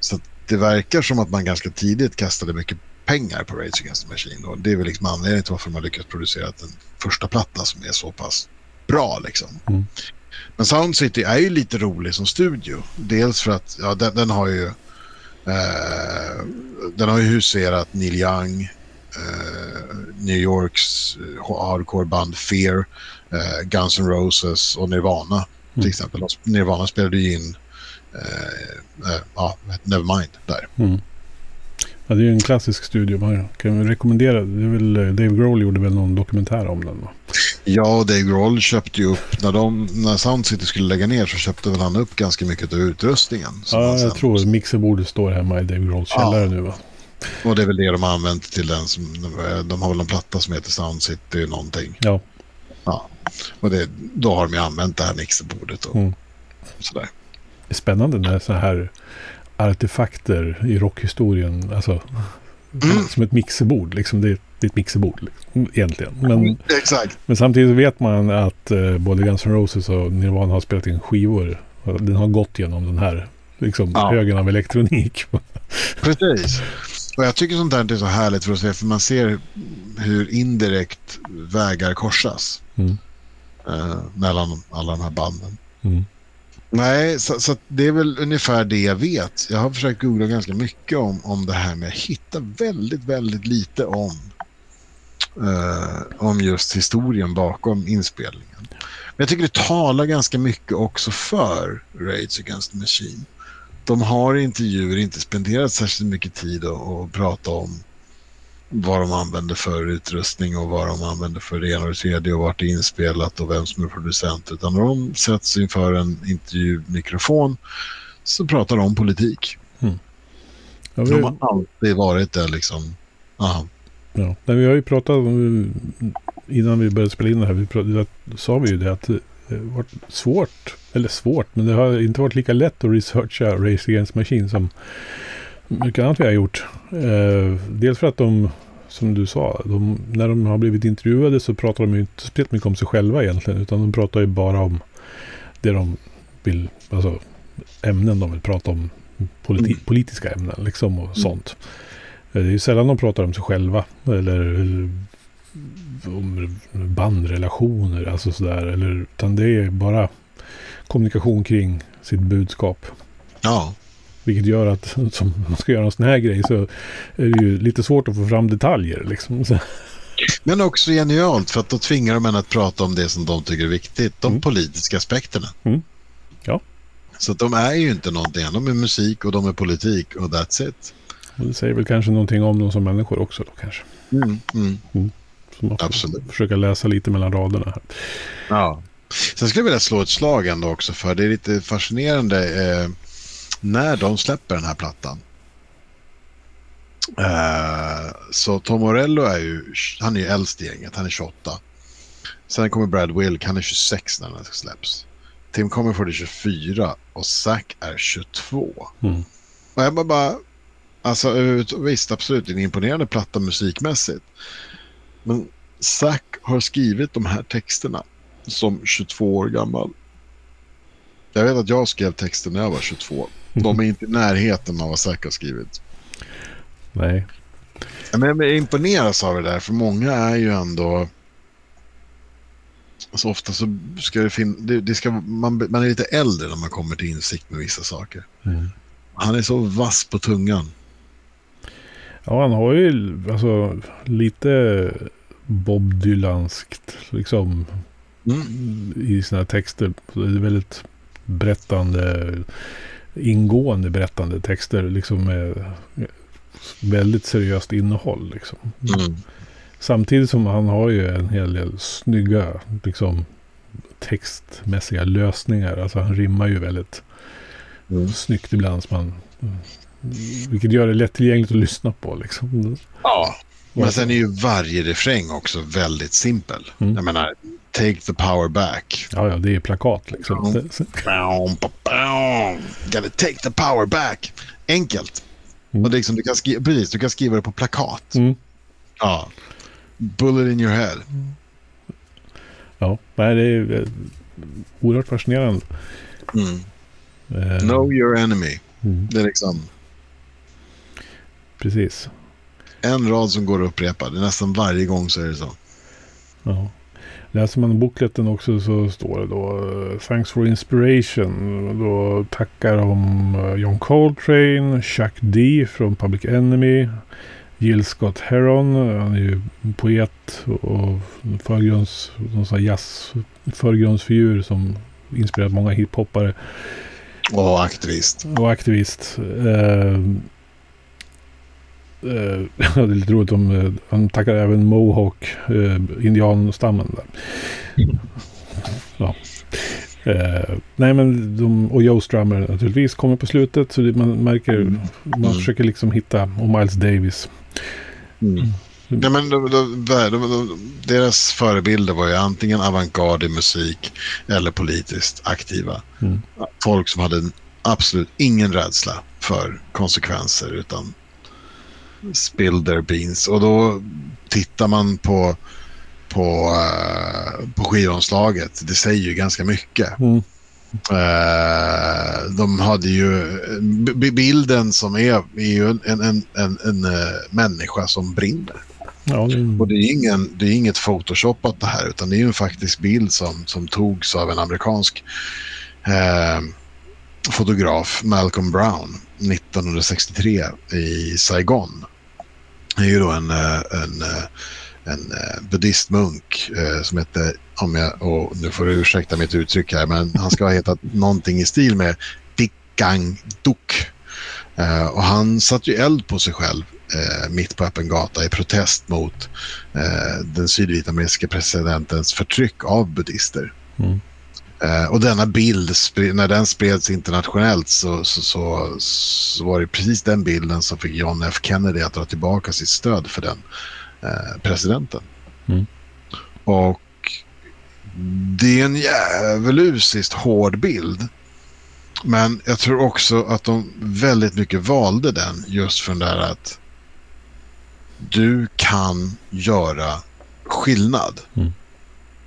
Så det verkar som att man ganska tidigt kastade mycket pengar på Rage Against the Machine. Och det är väl liksom anledningen till varför man lyckats producera den första platta som är så pass bra. Liksom. Mm. Men Sound City är ju lite rolig som studio. Dels för att ja, den, den har ju eh, den har ju huserat Neil Young, eh, New Yorks eh, hardcore-band Fear, eh, Guns N' Roses och Nirvana mm. till exempel. Nirvana spelade ju in eh, eh, ja, Nevermind där. Mm. Ja, det är en klassisk studio. Man kan rekommendera. Det är väl, eh, Dave Grohl gjorde väl någon dokumentär om den va? Ja, Dave Grohl köpte ju upp. När, de, när Sound City skulle lägga ner så köpte väl han upp ganska mycket av utrustningen. Ja, jag tror mixerbordet står hemma i Dave Grohls källare ja. nu va? Och det är väl det de har använt till den. Som, de har väl en platta som heter Sound City någonting. Ja. Ja. Och det, då har de ju använt det här mixerbordet och mm. sådär spännande när så här artefakter i rockhistorien, alltså mm. som ett mixerbord, liksom det, det är ett mixerbord liksom, egentligen. Men, mm, Exakt. men samtidigt vet man att uh, både Guns N' Roses och Nirvana har spelat in skivor. Den har gått genom den här liksom, ja. högen av elektronik. Precis. Och jag tycker sånt där är så härligt för att se, för man ser hur indirekt vägar korsas mm. uh, mellan alla de här banden. Mm. Nej, så, så, det är väl ungefär det jag vet. Jag har försökt googla ganska mycket om, om det här men jag hittar väldigt, väldigt lite om, eh, om just historien bakom inspelningen. Men jag tycker det talar ganska mycket också för Rage Against the Machine. De har i intervjuer inte spenderat särskilt mycket tid att prata om vad de använder för utrustning och vad de använder för det ena och det tredje och vart det är inspelat och vem som är producent. Utan när de sätts inför en intervjumikrofon så pratar de om politik. Mm. Ja, vi... De har alltid varit det liksom. Aha. Ja, vi har ju pratat om, innan vi började spela in det här, vi pratade, sa vi ju det att det varit svårt, eller svårt, men det har inte varit lika lätt att researcha Race Against Machine som mycket annat vi har gjort. Eh, dels för att de, som du sa, de, när de har blivit intervjuade så pratar de ju inte speciellt mycket om sig själva egentligen. Utan de pratar ju bara om det de vill, alltså ämnen de vill prata om. Politi mm. Politiska ämnen liksom och mm. sånt. Eh, det är ju sällan de pratar om sig själva. Eller om bandrelationer, alltså sådär. Eller, utan det är bara kommunikation kring sitt budskap. Ja. Vilket gör att som man ska göra en sån här grej så är det ju lite svårt att få fram detaljer. Liksom. Men också genialt för att då tvingar de en att prata om det som de tycker är viktigt. De Mm. politiska aspekterna. Mm. Ja. Så de är ju inte någonting. De är musik och de är politik och that's it. Och det säger väl kanske någonting om dem som människor också då kanske. Mm. Mm. Så man får Absolut. försöka läsa lite mellan raderna här. Ja. Sen skulle jag vilja slå ett slag ändå också för det är lite fascinerande eh, när de släpper den här plattan. Eh, så Tom Morello är ju, han är ju äldst i gänget, han är 28. Sen kommer Brad Wilk, han är 26 när den släpps. Tim Comerford är 24 och Zack är 22. Mm. Och jag bara, bara alltså visst absolut, det är en imponerande platta musikmässigt. Men Zack har skrivit de här texterna som 22 år gammal. Jag vet att jag skrev texten när jag var 22. De är inte i närheten av vad Zack har skrivit. Nej. Men jag imponeras av det där, för många är ju ändå... Så ofta så ska det finnas... Det, det ska, man, man är lite äldre när man kommer till insikt med vissa saker. Mm. Han är så vass på tungan. Ja, han har ju alltså lite Bob Dylanskt liksom Mm. i sina texter. Det är väldigt berättande, ingående berättande texter liksom med väldigt seriöst innehåll liksom. Mm. Samtidigt som han har ju en hel del snygga liksom textmässiga lösningar. Alltså han rimmar ju väldigt Mm. snyggt ibland. Man, vilket gör det lättillgängligt att lyssna på liksom. Ja. Men sen är ju varje refräng också väldigt simpel. Mm. Jag menar, take the power back. Ja, ja, det är plakat liksom. Ja. Det- Boom, ba, boom. Gotta take the power back. Enkelt. Mm. Och liksom, du, kan skriva, precis, du kan skriva det på plakat. Mm. Ja. Bullet in your head. Ja, nej, det är eh, oerhört fascinerande. Mm. Eh, Know your enemy. mm, Det är liksom precis. En rad som går att upprepa. Det är nästan varje gång så är det så. Ja. Läser man bookletten också så står det då eh, Thanks for inspiration. Då tackar de eh, John Coltrane, Chuck D från Public Enemy, Jill Scott Heron. Han är ju poet och förgrunds, någon jazz förgrundsfigur som inspirerat många hiphoppare. Och aktivist. och aktivist. Eh, eh, det är lite roligt om eh, han tackar även Mohawk, eh, indianstammen där. Ja. Eh, nej men de, och Joe Strummer naturligtvis kommer på slutet så det, man märker, man Mm. försöker liksom hitta, och Miles Davis. Mm. Nej, men de, de, de, de, deras förebilder var ju antingen avantgarde i musik eller politiskt aktiva. Mm. Folk som hade absolut ingen rädsla för konsekvenser utan spill their beans. Och då tittar man på, på, eh, på skivomslaget. Det säger ju ganska mycket. Mm. Eh, de hade ju bilden som är, är ju en, en, en, en, en eh, människa som brinner. Ja, det, Och det är, ingen, det är inget photoshopat det här utan det är ju en faktisk bild som, som togs av en amerikansk eh, fotograf, Malcolm Brown, 1963 i Saigon. Det är ju då en, eh, en, eh, en eh, buddhistmunk som heter, om jag, och nu får du ursäkta mitt uttryck här, men han ska ha hetat någonting i stil med Dikgang Duk. Och han satte ju eld på sig själv eh, mitt på öppen gata i protest mot eh, den sydvietnamesiska presidentens förtryck av buddhister. Mm. Eh, och denna bild, när den spreds internationellt så, så, så, så var det precis den bilden som fick John F Kennedy att dra tillbaka sitt stöd för den eh, presidenten. Mm. Och det är en djävulusiskt hård bild. Men jag tror också att de väldigt mycket valde den just för den där att du kan göra skillnad. Mm.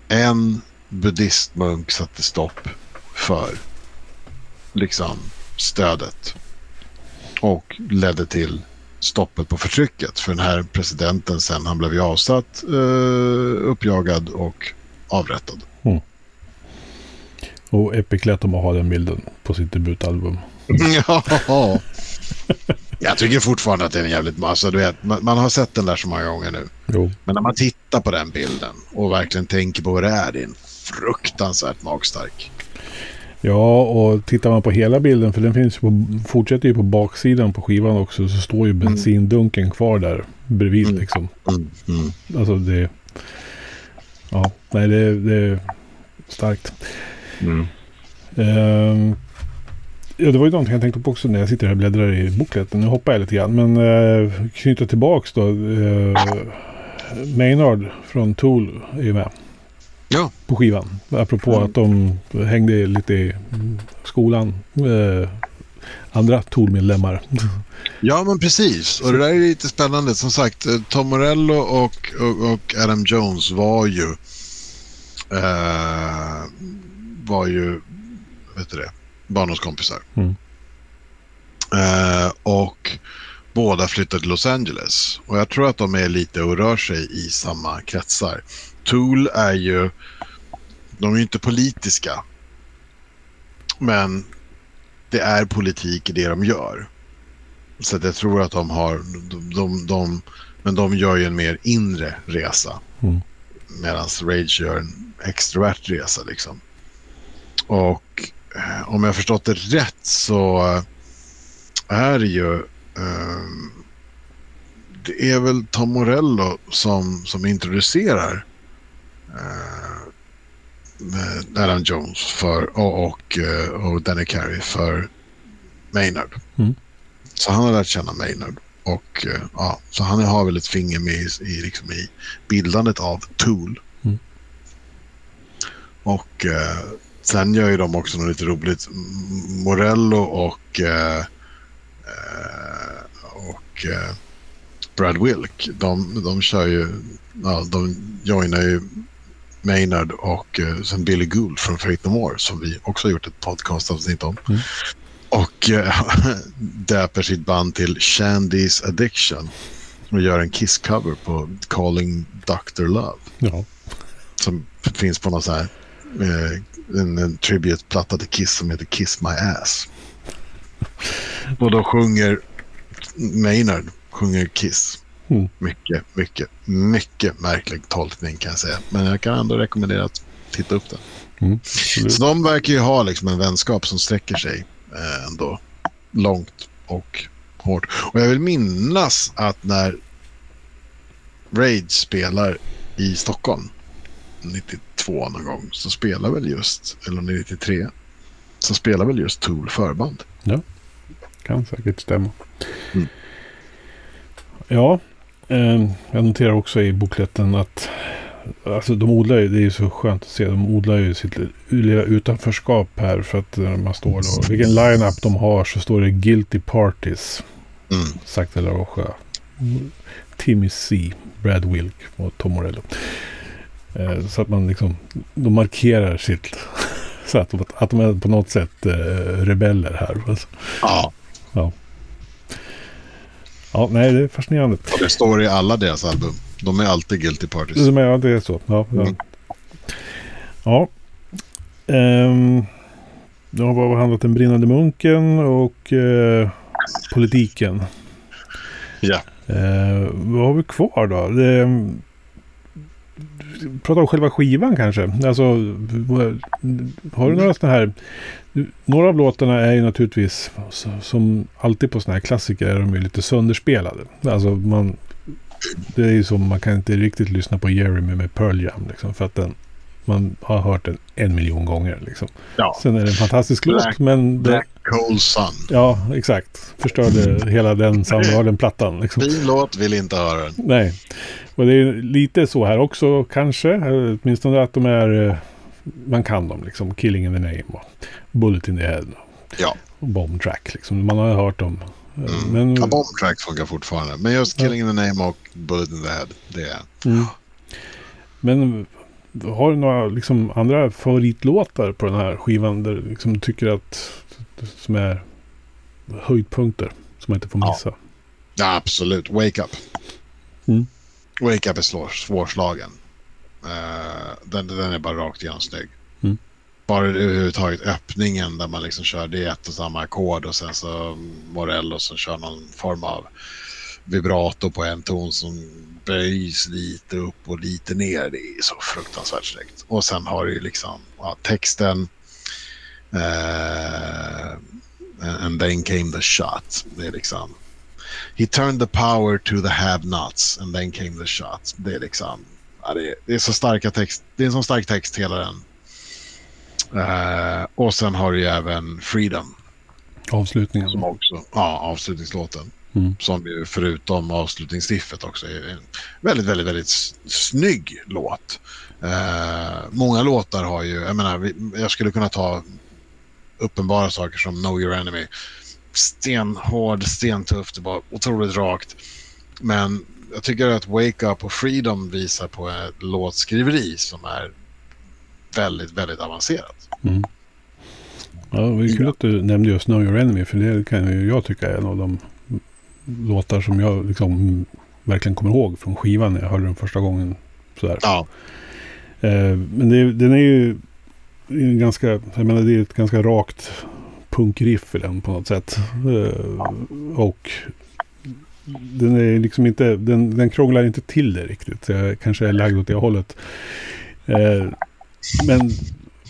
En buddhistmunk satte stopp för liksom stödet och ledde till stoppet på förtrycket. För den här presidenten sen, han blev ju avsatt, eh, uppjagad och avrättad. och Epic lät dem att ha den bilden på sitt debutalbum. ja. Jag tycker fortfarande att det är en jävligt massa. Du vet, man, man har sett den där så många gånger nu. Jo. Men när man tittar på den bilden och verkligen tänker på vad det är, det är en fruktansvärt magstark. Ja, och tittar man på hela bilden, för den finns på, fortsätter ju på baksidan på skivan också, så står ju bensindunken kvar där bredvid Mm. liksom. Mm, mm. Alltså det... Ja, nej det, det är starkt. Mm. Ehm, ja, det var ju någonting jag tänkte på också när jag sitter här och bläddrar i bokleten. Nu hoppar jag lite grann, men uh, knyta tillbaks då. Uh, Maynard från Tool är ju med. Ja. På skivan. Apropå Mm. att de hängde lite i skolan. eh, andra Tool-medlemmar. Ja, men precis. Och det där är lite spännande. Som sagt, eh, Tom Morello och, och, och Adam Jones var ju... Eh, var ju... Vet du det? Barndomskompisar. Mm. Eh, och båda flyttade till Los Angeles. Och jag tror att de är lite och rör sig i samma kretsar. Tool är ju... De är ju inte politiska. Men det är politik i det de gör. Så jag tror att de har... De, de, de, men de gör ju en mer inre resa. Mm. Medan Rage gör en extrovert resa liksom. Och eh, om jag förstått det rätt så är det ju... Eh, det är väl Tom Morello som, som introducerar eh, eh, Adam Jones för, och, och, eh, och Danny Carey för Maynard. Mm. Så han har lärt känna Maynard. Och eh, ja, så han har väl ett finger med i, i, liksom i bildandet av Tool. Mm. Och eh, sen gör ju de också något lite roligt. Morello och, eh, och eh, Brad Wilk, de, de kör ju, ja, de joinar ju Maynard och eh, sen Billy Gould från Fate No More som vi också har gjort ett podcastavsnitt om. Mm. Och eh, döper sitt band till Shandy's Addiction och gör en Kiss-cover på Calling Dr. Love Ja. som finns på någon sån här eh, en, en tribute-platta till Kiss som heter Kiss My Ass. Och då sjunger Maynard sjunger Kiss. Mm. Mycket, mycket, mycket märklig tolkning kan jag säga. Men jag kan ändå rekommendera att titta upp den. Mm. Så de verkar ju ha liksom en vänskap som sträcker sig eh, ändå långt och hårt. Och jag vill minnas att när Raid spelar i Stockholm 92 någon gång så spelar väl just, eller 93, så spelar väl just Tool förband. Kan säkert stämma. Mm. Ja, jag noterar också i bokletten att alltså, de odlar ju, det är ju så skönt att se, de odlar ju sitt lilla utanförskap här för att när man står då, vilken line-up de har så står det Guilty Parties, Mm. sagt eller Rocha. Timmy C, Brad Wilk och Tom Morello. Eh, så att man liksom, de markerar sitt, så att, att de är på något sätt eh, rebeller här. Alltså. Ja, Ja, nej, det är fascinerande. och det står i alla deras album. De är alltid guilty parties. Det, ja, det är så. Ja, ja. Mm. ja. Ehm, då har vi behandlat den brinnande munken och eh, politiken. Ja. Eh, vad har vi kvar då? Det, prata om själva skivan kanske. Alltså, har du några sådana här... Några av låtarna är ju naturligtvis, som alltid på sådana här klassiker, är de ju lite sönderspelade. Alltså man... Det är ju som, man kan inte riktigt lyssna på Jeremy med Pearl Jam liksom, för att den... Man har hört den en miljon gånger liksom. ja. Sen är det en fantastisk Black- låt, men... Det, Black Coal Sun. ja, exakt. Förstörde hela den soundgarden plattan liksom. Fin låt, vill inte höra den. Nej. Och det är lite så här också kanske. Åtminstone att de är... eh, Man kan dem liksom. Killing in the name och Bullet in the head. Ja. Och Bomb track liksom. Man har hört dem. Eh, Mm. Men, Ja, Bomb Track funkar fortfarande. Men just Killing in the Name och Bullet in the Head, det är... mm. men har du några liksom, andra favoritlåtar på den här skivan? Där liksom, du tycker att... Som är höjdpunkter. Som man inte får Ja. missa. Ja, absolut. Wake Up. Mm. Wake Up är svår, svårslagen. Eh, den, den är bara rakt igenom snygg. Mm. bara överhuvudtaget öppningen där man liksom kör det ett och samma ackord och sen så Morello som kör någon form av vibrato på en ton som böjs lite upp och lite ner. Det är så fruktansvärt snyggt. Och sen har du liksom ja, texten. Uh, and then came the shot. Det är liksom. He turned the power to the have-nots and then came the shot. Det är liksom. Ja, det, är, det är så starka text. Det är en så stark text hela den. Uh, och sen har du ju även Freedom. Avslutningen. Som också, ja, avslutningslåten. Mm. Som ju förutom avslutningsriffet också är en väldigt, väldigt, väldigt snygg låt. Uh, många låtar har ju, jag menar, jag skulle kunna ta uppenbara saker som Know Your Enemy. Stenhård, stentufft, det var otroligt rakt. Men jag tycker att Wake Up och Freedom visar på ett låtskriveri som är väldigt, väldigt avancerat. Mm. Ja, det var kul att du nämnde just Know Your Enemy, för det kan ju jag tycka är en av de låtar som jag liksom verkligen kommer ihåg från skivan när jag hörde den första gången. Sådär. Ja. Eh, men det, den är ju ganska, jag menar det är ett ganska rakt punkriff i den på något sätt. Eh, och den är liksom inte, den, den krånglar inte till det riktigt. Så jag kanske är lagd åt det hållet. Eh, men,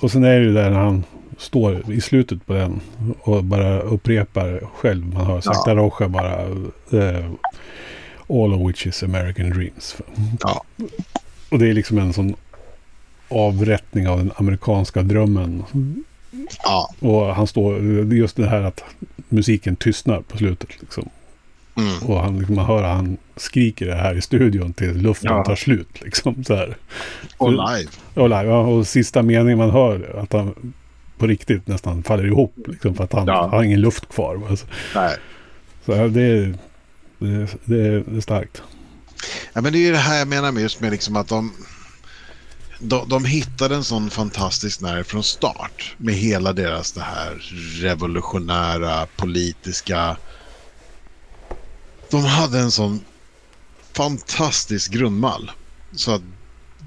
och sen är det ju där när han står i slutet på den och bara upprepar själv. Man hör sakta ja. Rocha bara uh, All of which is American dreams. Ja. Och det är liksom en sån avrättning av den amerikanska drömmen. Ja. Och han står, just det här att musiken tystnar på slutet. Liksom. Mm. Och han, liksom, man hör att han skriker det här i studion till luften ja. tar slut. Liksom, så här. Och live. Och live, ja, och sista meningen man hör att han på riktigt nästan faller ihop. Liksom, för att han ja. har ingen luft kvar. Alltså. Nej. Så det, det, det, det är starkt. Ja, men det är ju det här jag menar med just med liksom att de, de, de hittade en sån fantastisk nerv från start med hela deras det här revolutionära politiska de hade en sån fantastisk grundmall. Så att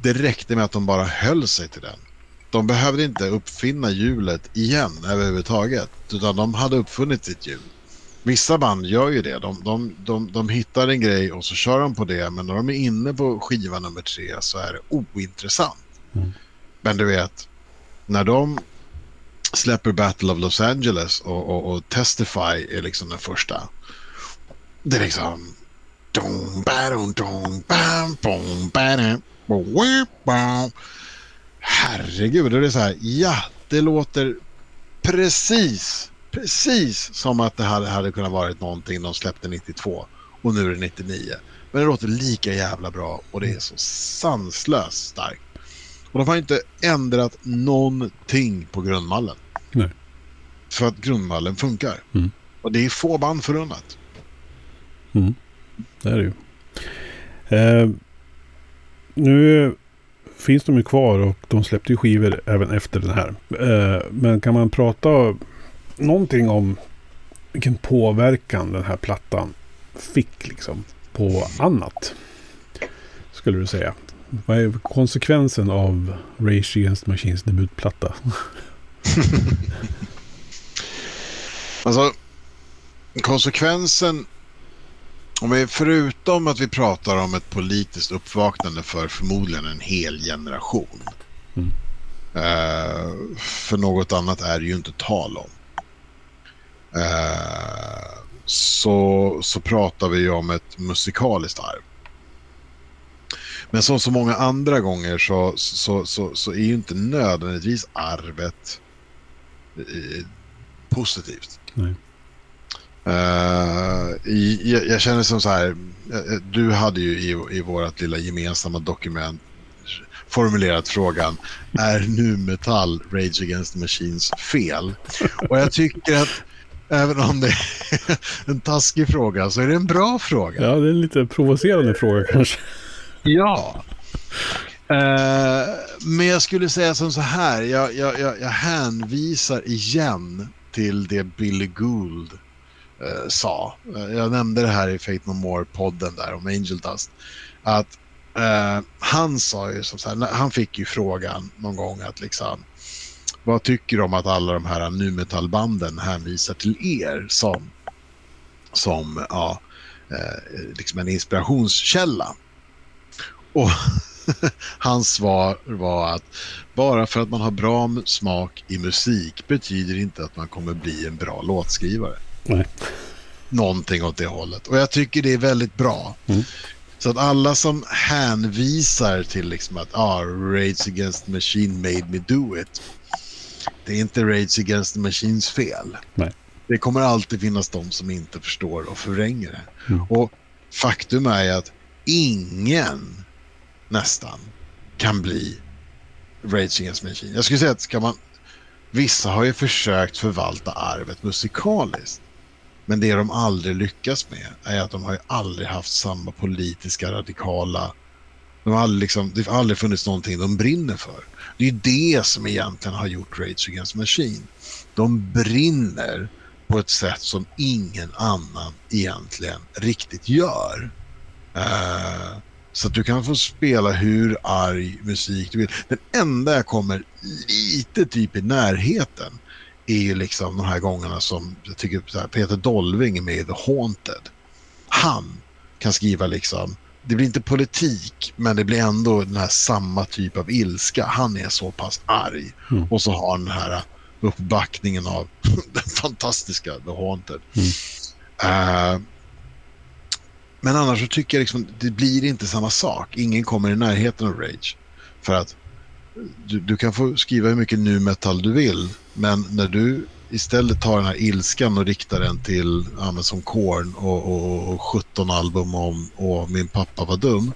det räckte med att de bara höll sig till den. De behövde inte uppfinna hjulet igen överhuvudtaget. Utan de hade uppfunnit sitt hjul. Vissa band gör ju det. De, de, de, de hittar en grej och så kör de på det. Men när de är inne på skiva nummer tre så är det ointressant. Mm. Men du vet, när de släpper Battle of Los Angeles och, och, och Testify är liksom den första. Det är liksom... Herregud, det är så här. Ja, det låter precis, precis som att det hade, hade kunnat varit någonting de släppte 92 och nu är det 99. Men det låter lika jävla bra och det är så sanslöst starkt. Och de har inte ändrat någonting på grundmallen. Nej. För att grundmallen funkar. Mm. Och det är få band förunnat. Mm. Det är det ju. Eh, nu finns de ju kvar och de släppte ju skivor även efter den här. Eh, men kan man prata någonting om vilken påverkan den här plattan fick liksom på annat? Skulle du säga. Vad är konsekvensen av Rage Against Machines debutplatta? alltså, konsekvensen om vi förutom att vi pratar om ett politiskt uppvaknande för förmodligen en hel generation. Mm. Uh, för något annat är det ju inte tal om. Uh, så, så pratar vi ju om ett musikaliskt arv. Men som så många andra gånger så, så, så, så är ju inte nödvändigtvis arvet eh, positivt. Nej. Uh, jag, jag, känner som så här, eh, du hade ju i, i vårt lilla gemensamma dokument formulerat frågan, är nu metall Rage Against the Machines fel? Och jag tycker att även om det är en taskig fråga så är det en bra fråga. Ja, det är en lite provocerande fråga kanske. Ja. Uh, men jag skulle säga som så här, jag, jag, jag, jag hänvisar igen till det Billy Gould eh, sa. Eh, jag nämnde det här i Fate No More-podden där om Angel Dust. Att eh, han sa ju som så här, han fick ju frågan någon gång att liksom vad tycker du om att alla de här nu metallbanden hänvisar till er som, som ja, eh, liksom en inspirationskälla? Och hans svar var att bara för att man har bra smak i musik betyder inte att man kommer bli en bra låtskrivare. Nej. Någonting åt det hållet. Och jag tycker det är väldigt bra. Mm. Så att alla som hänvisar till liksom att ah, Rage Against the Machine made me do it. Det är inte Rage Against the Machines fel. Nej. Det kommer alltid finnas de som inte förstår och förvränger det. Mm. Och faktum är att ingen nästan kan bli Rage Against Machine. Jag skulle säga att ska man... Vissa har ju försökt förvalta arvet musikaliskt. Men det de aldrig lyckas med är att de har ju aldrig haft samma politiska radikala... De har aldrig liksom, det har aldrig funnits någonting de brinner för. Det är ju det som egentligen har gjort Rage Against Machine. De brinner på ett sätt som ingen annan egentligen riktigt gör. Uh, så att du kan få spela hur arg musik du vill. Den enda jag kommer lite typ i närheten är ju liksom de här gångerna som jag tycker här, Peter Dolving är med i The Haunted. Han kan skriva liksom, det blir inte politik men det blir ändå den här samma typ av ilska. Han är så pass arg. Mm. Och så har han den här uppbackningen av den fantastiska The Haunted. Mm. Uh, men annars så tycker jag liksom, det blir inte samma sak. Ingen kommer i närheten av Rage. För att du, du kan få skriva hur mycket nu metal du vill, men när du istället tar den här ilskan och riktar den till ja, som Korn och, och, och 17 album om och min pappa var dum.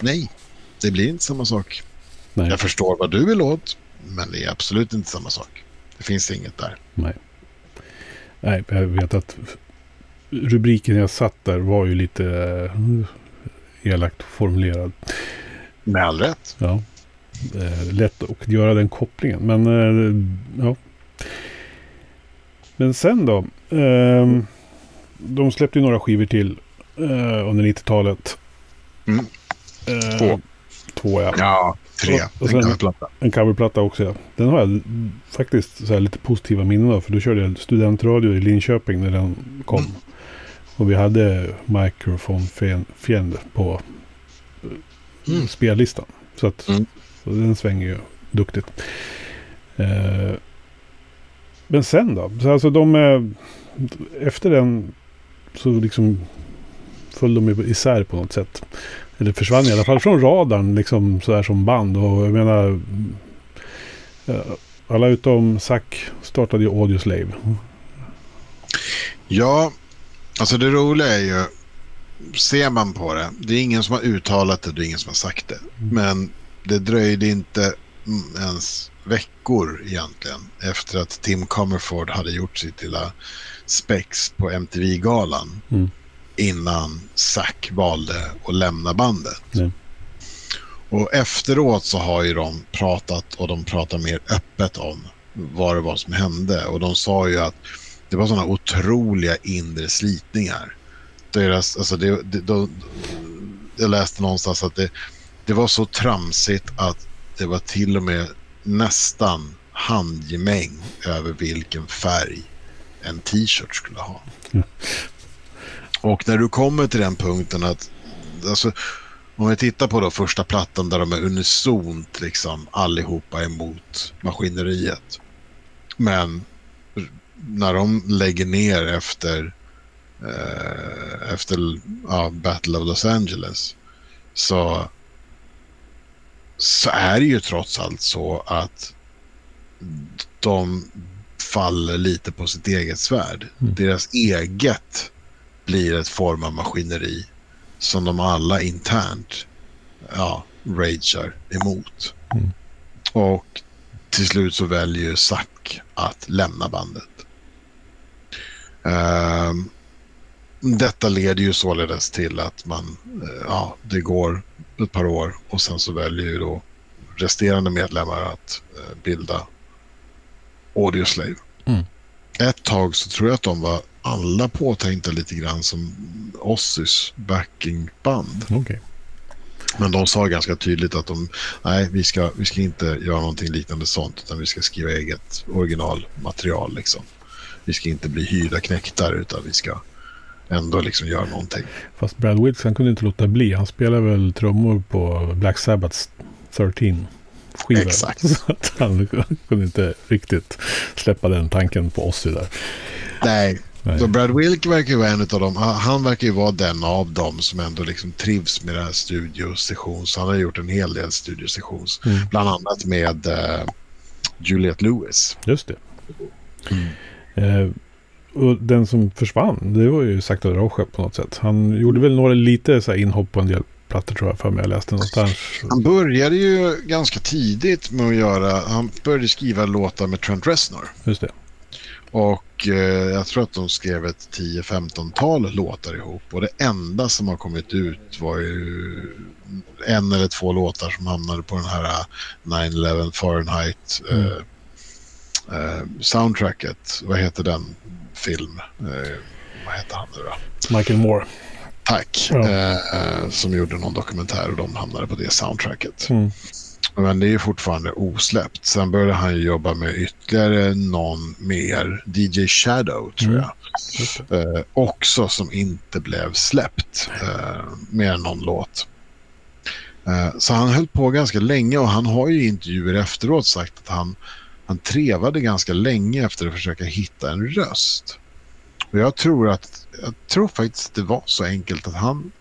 Nej, det blir inte samma sak. Nej. Jag förstår vad du vill åt, men det är absolut inte samma sak. Det finns inget där. Nej. Nej, jag vet att rubriken jag satt där var ju lite eh, elakt formulerad. Med all rätt. Ja. Eh, lätt att göra den kopplingen. Men eh, ja. Men sen då. Eh, de släppte ju några skivor till under 90-talet. Mm. Två. Två ja. Ja, tre. Och- och sen- En platta. En coverplatta också ja. Den har jag faktiskt så här lite positiva minnen av. För då körde jag studentradio i Linköping när den kom. Mm. Och vi hade Microphone på Mm. spellistan. Så att Mm. så den svänger ju duktigt. Eh, men sen då? Så alltså de... Eh, efter den så liksom föll de isär på något sätt. Eller försvann i alla fall från radarn liksom så här som band. Och jag menar... eh, alla utom Zack startade ju Audioslave. Ja, alltså det roliga är ju, ser man på det, det är ingen som har uttalat det, det är ingen som har sagt det. Men det dröjde inte mm, ens veckor egentligen efter att Tim Comerford hade gjort sitt lilla spex på MTV-galan Mm. innan Zack valde att lämna bandet. Ja. Och efteråt så har ju de pratat och de pratar mer öppet om vad det var som hände. Och de sa ju att det var sådana otroliga inre slitningar. Deras, alltså det, det, de, jag läste någonstans att det, det var så tramsigt att det var till och med nästan handgemäng över vilken färg en t-shirt skulle ha. Mm. Och när du kommer till den punkten att alltså, om vi tittar på då första plattan där de är unisont liksom allihopa emot maskineriet. Men när de lägger ner efter, eh, efter ja, Battle of Los Angeles så, så är det ju trots allt så att de faller lite på sitt eget svärd. Mm. Deras eget blir ett form av maskineri som de alla internt ja, ragear emot. Mm. Och till slut så väljer ju Zack att lämna bandet. Ehm, detta leder ju således till att man, eh, ja, det går ett par år och sen så väljer ju då resterande medlemmar att eh, bilda Audioslave. Mm. Ett tag så tror jag att de var alla påtänkta lite grann som Ozzys backingband. Okej. Men de sa ganska tydligt att de, nej, vi ska, vi ska inte göra någonting liknande sånt, utan vi ska skriva eget originalmaterial. Liksom. Vi ska inte bli hyrda knäktar, utan vi ska ändå liksom göra någonting. Fast Brad Wilks, han kunde inte låta bli. Han spelade väl trummor på Black Sabbaths 13 skiva. Exakt. Så att han kunde inte riktigt släppa den tanken på oss där. Nej, Nej. så Brad Wilk verkar ju vara en av dem. Han verkar ju vara den av dem som ändå liksom trivs med det här studiosessions. Han har gjort en hel del studiosessions. Mm. Bland annat med uh, Juliette Lewis. Just det. Mm. Eh, och den som försvann, det var ju Sakta Roche på något sätt. Han gjorde väl några lite så här inhopp på en del plattor tror jag för mig. Jag läste någonstans. Han började ju ganska tidigt med att göra, han började skriva låtar med Trent Reznor. Just det. Och eh, jag tror att de skrev ett 10-15-tal låtar ihop. Och det enda som har kommit ut var ju en eller två låtar som hamnade på den här eh, 9-11 Fahrenheit eh, Mm. eh, soundtracket. Vad heter den film? Eh, vad heter han nu då? Michael Moore. Tack. Ja. Eh, eh, som gjorde någon dokumentär och de hamnade på det soundtracket. Mm. Men det är fortfarande osläppt. Sen började han jobba med ytterligare någon mer, DJ Shadow tror Mm. jag. Eh, också som inte blev släppt. Eh, mer än någon låt. Eh, så han höll på ganska länge och han har ju i intervjuer efteråt sagt att han, han trevade ganska länge efter att försöka hitta en röst. Och jag tror att, jag tror faktiskt att det var så enkelt att han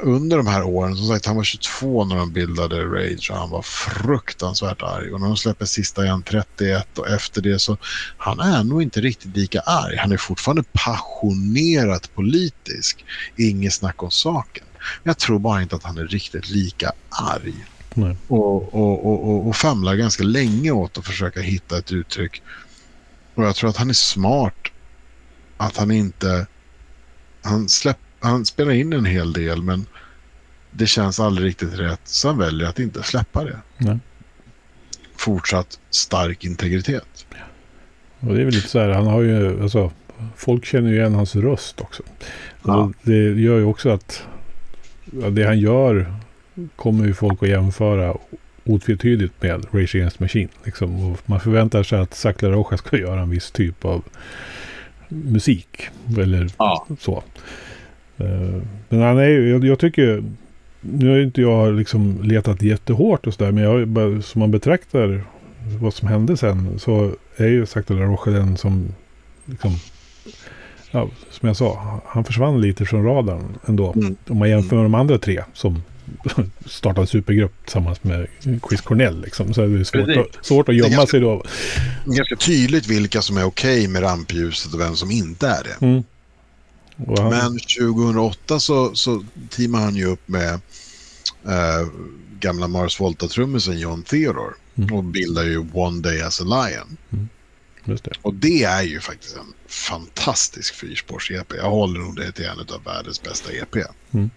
under de här åren, som sagt han var 22 när de bildade Rage och han var fruktansvärt arg. Och när de släpper sista igen 31 och efter det så han är nog inte riktigt lika arg. Han är fortfarande passionerat politisk. Inget snack om saken. Jag tror bara inte att han är riktigt lika arg. Och, och, och, och, famlar ganska länge åt att försöka hitta ett uttryck. Och jag tror att han är smart. Att han inte... Han, släpp, han spelar in en hel del men det känns aldrig riktigt rätt. Så han väljer att inte släppa det. Nej. Fortsatt stark integritet. Och det är väl lite så här, han har ju, alltså, folk känner ju igen hans röst också. Ja. Det gör ju också att det han gör kommer ju folk att jämföra otvetydigt med Rage Against the Machine. Liksom. Man förväntar sig att Sakla Rocha ska göra en viss typ av musik. Eller Ja. så. Eh, Men han är ju, jag, jag tycker, nu har ju inte jag liksom letat jättehårt och sådär, men jag, som man betraktar vad som hände sen så är ju Sakta Rocha den som liksom, ja, som jag sa, han försvann lite från radarn ändå. Mm. Om man jämför med de andra tre som startade supergrupp tillsammans med Chris Cornell. Liksom, så är det svårt, Precis. att, svårt att Det är gömma ganska- sig då. Ganska tydligt vilka som är okej med rampljuset och vem som inte är det. Mm. Han, Men 2008 så, så teamade han ju upp med eh, gamla Mars Volta-trummisen John Theodore Mm. och bildade ju One Day As A Lion. just det. Och det är ju faktiskt en fantastisk fyrspårs-EP. Jag håller nog det till en av världens bästa EP. Mm.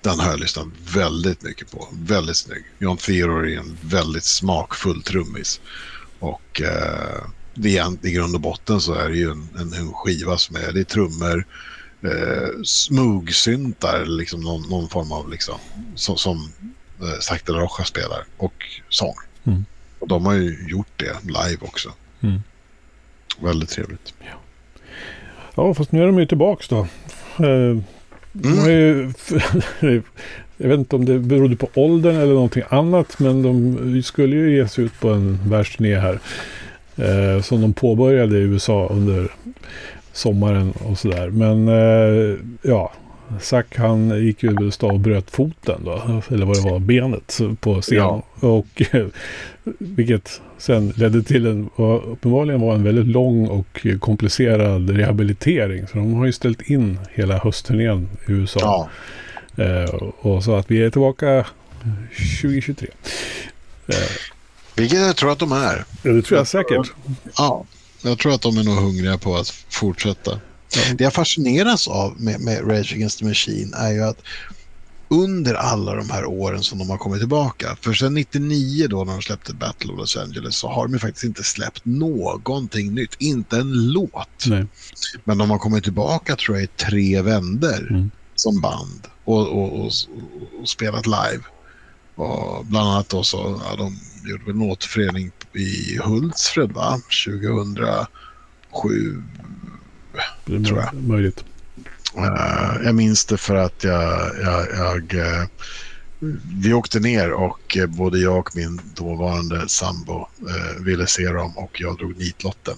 Den har jag lyssnat väldigt mycket på. Väldigt snygg. John Theodore är en väldigt smakfull trummis. Och eh, det är, i grund och botten så är det ju en, en, en skiva som är, det är trummor, eh, smugsyntar, liksom någon, någon form av liksom, som, som eh, Sakta Rocha spelar och sång. Mm. Och de har ju gjort det live också. Mm. Väldigt trevligt. Ja, fast nu är de ju tillbaks då. Eh, Mm. de ju, jag vet inte om det berodde på åldern eller någonting annat, men de skulle ju ge sig ut på en världsturné här. Eh, som de påbörjade i USA under sommaren och sådär. Men eh, ja, Zack han gick ju över och bröt foten då, eller vad det var, benet på scenen. Och eh, vilket sen ledde till en, uppenbarligen var en väldigt lång och komplicerad rehabilitering. Så de har ju ställt in hela höstturnén i USA. Ja, Eh, och så att vi är tillbaka 2023. Eh, vilket jag tror att de är. ja, det tror jag säkert. Ja, jag tror att de är nog hungriga på att fortsätta. Det jag fascineras av med, med Rage Against the Machine är ju att under alla de här åren som de har kommit tillbaka, för sedan 99 då när de släppte Battle of Los Angeles så har de ju faktiskt inte släppt någonting nytt, inte en låt. Nej. Men de har kommit tillbaka tror jag i tre vänder Mm. som band och, och, och, och spelat live. Och bland annat då så, ja, de gjorde en återförening i Hultsfred va? 2007 Det är tror jag. möjligt. Eh, jag minns det för att jag, jag, jag eh, vi åkte ner och eh, både jag och min dåvarande sambo ville se dem och jag drog nitlotten.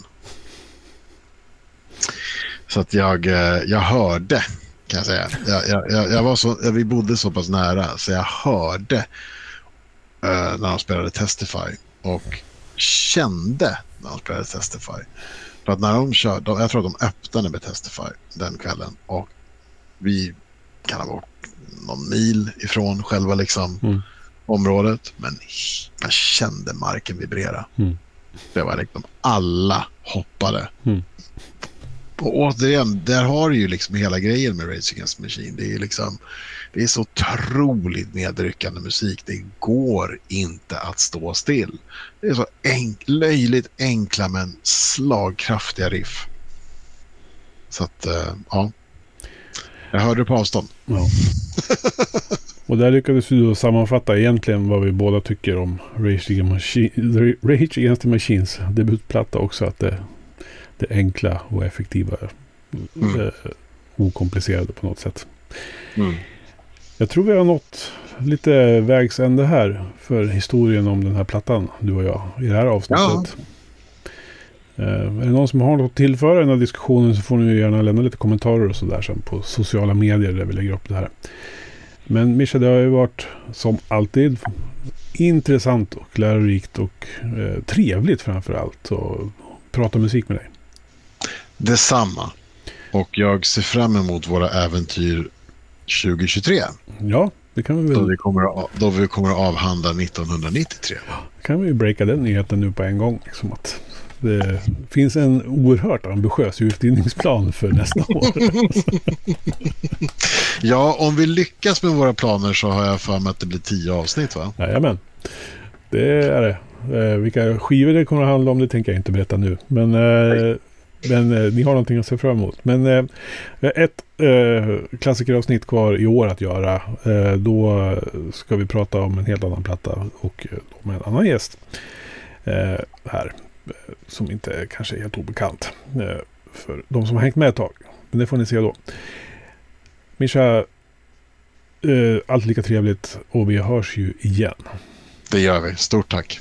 Så att jag, jag hörde, kan jag säga. Jag, jag, jag, var så, vi bodde så pass nära så jag hörde när de spelade Testify och kände när de spelade Testify. För att när de körde, jag tror att de öppnade med Testify den kvällen och vi kan ha varit någon mil ifrån själva liksom Mm. området. Men jag kände marken vibrera. Mm. Det var liksom alla hoppade. Mm. Och återigen, där har du ju liksom hela grejen med Rage Against Machine. Det är liksom, det är så otroligt nedryckande musik. Det går inte att stå still. Det är så enk, löjligt enkla men slagkraftiga riff. Så att, eh, ja. Jag hörde det på avstånd. Ja. Och där lyckades vi då sammanfatta egentligen vad vi båda tycker om Rage Against, the Machines debutplatta också. Att det, det enkla och effektiva. Mm. Eh, okomplicerade på något sätt. Mm. Jag tror vi har nått lite vägs ände här för historien om den här plattan, du och jag, i det här avsnittet. Eh, är det någon som har något att tillföra i den här diskussionen så får ni gärna lämna lite kommentarer och sådär sen på sociala medier där vi lägger upp det här. Men Mischa, det har ju varit som alltid intressant och lärorikt och eh, trevligt framför allt att prata musik med dig. Detsamma. Och jag ser fram emot våra äventyr 2023. Ja, det kan vi Då väl vi kommer att, då vi kommer att avhandla 1993. kan vi ju breaka den nyheten nu på en gång. Liksom att det finns en oerhört ambitiös utbildningsplan för nästa år. Ja, om vi lyckas med våra planer så har jag för mig att det blir tio avsnitt va? Jajamän. Det är det. Eh, vilka skivor det kommer att handla om det tänker jag inte berätta nu. Men, eh, men eh, ni har någonting att se fram emot. Men eh, ett eh, klassikeravsnitt kvar i år att göra. Eh, då ska vi prata om en helt annan platta och eh, då med en annan gäst. Eh, här. eh, Som inte kanske är helt obekant. Eh, för de som har hängt med ett tag. Men det får ni se då. Mischa, eh, allt lika trevligt och vi hörs ju igen. Det gör vi. Stort tack.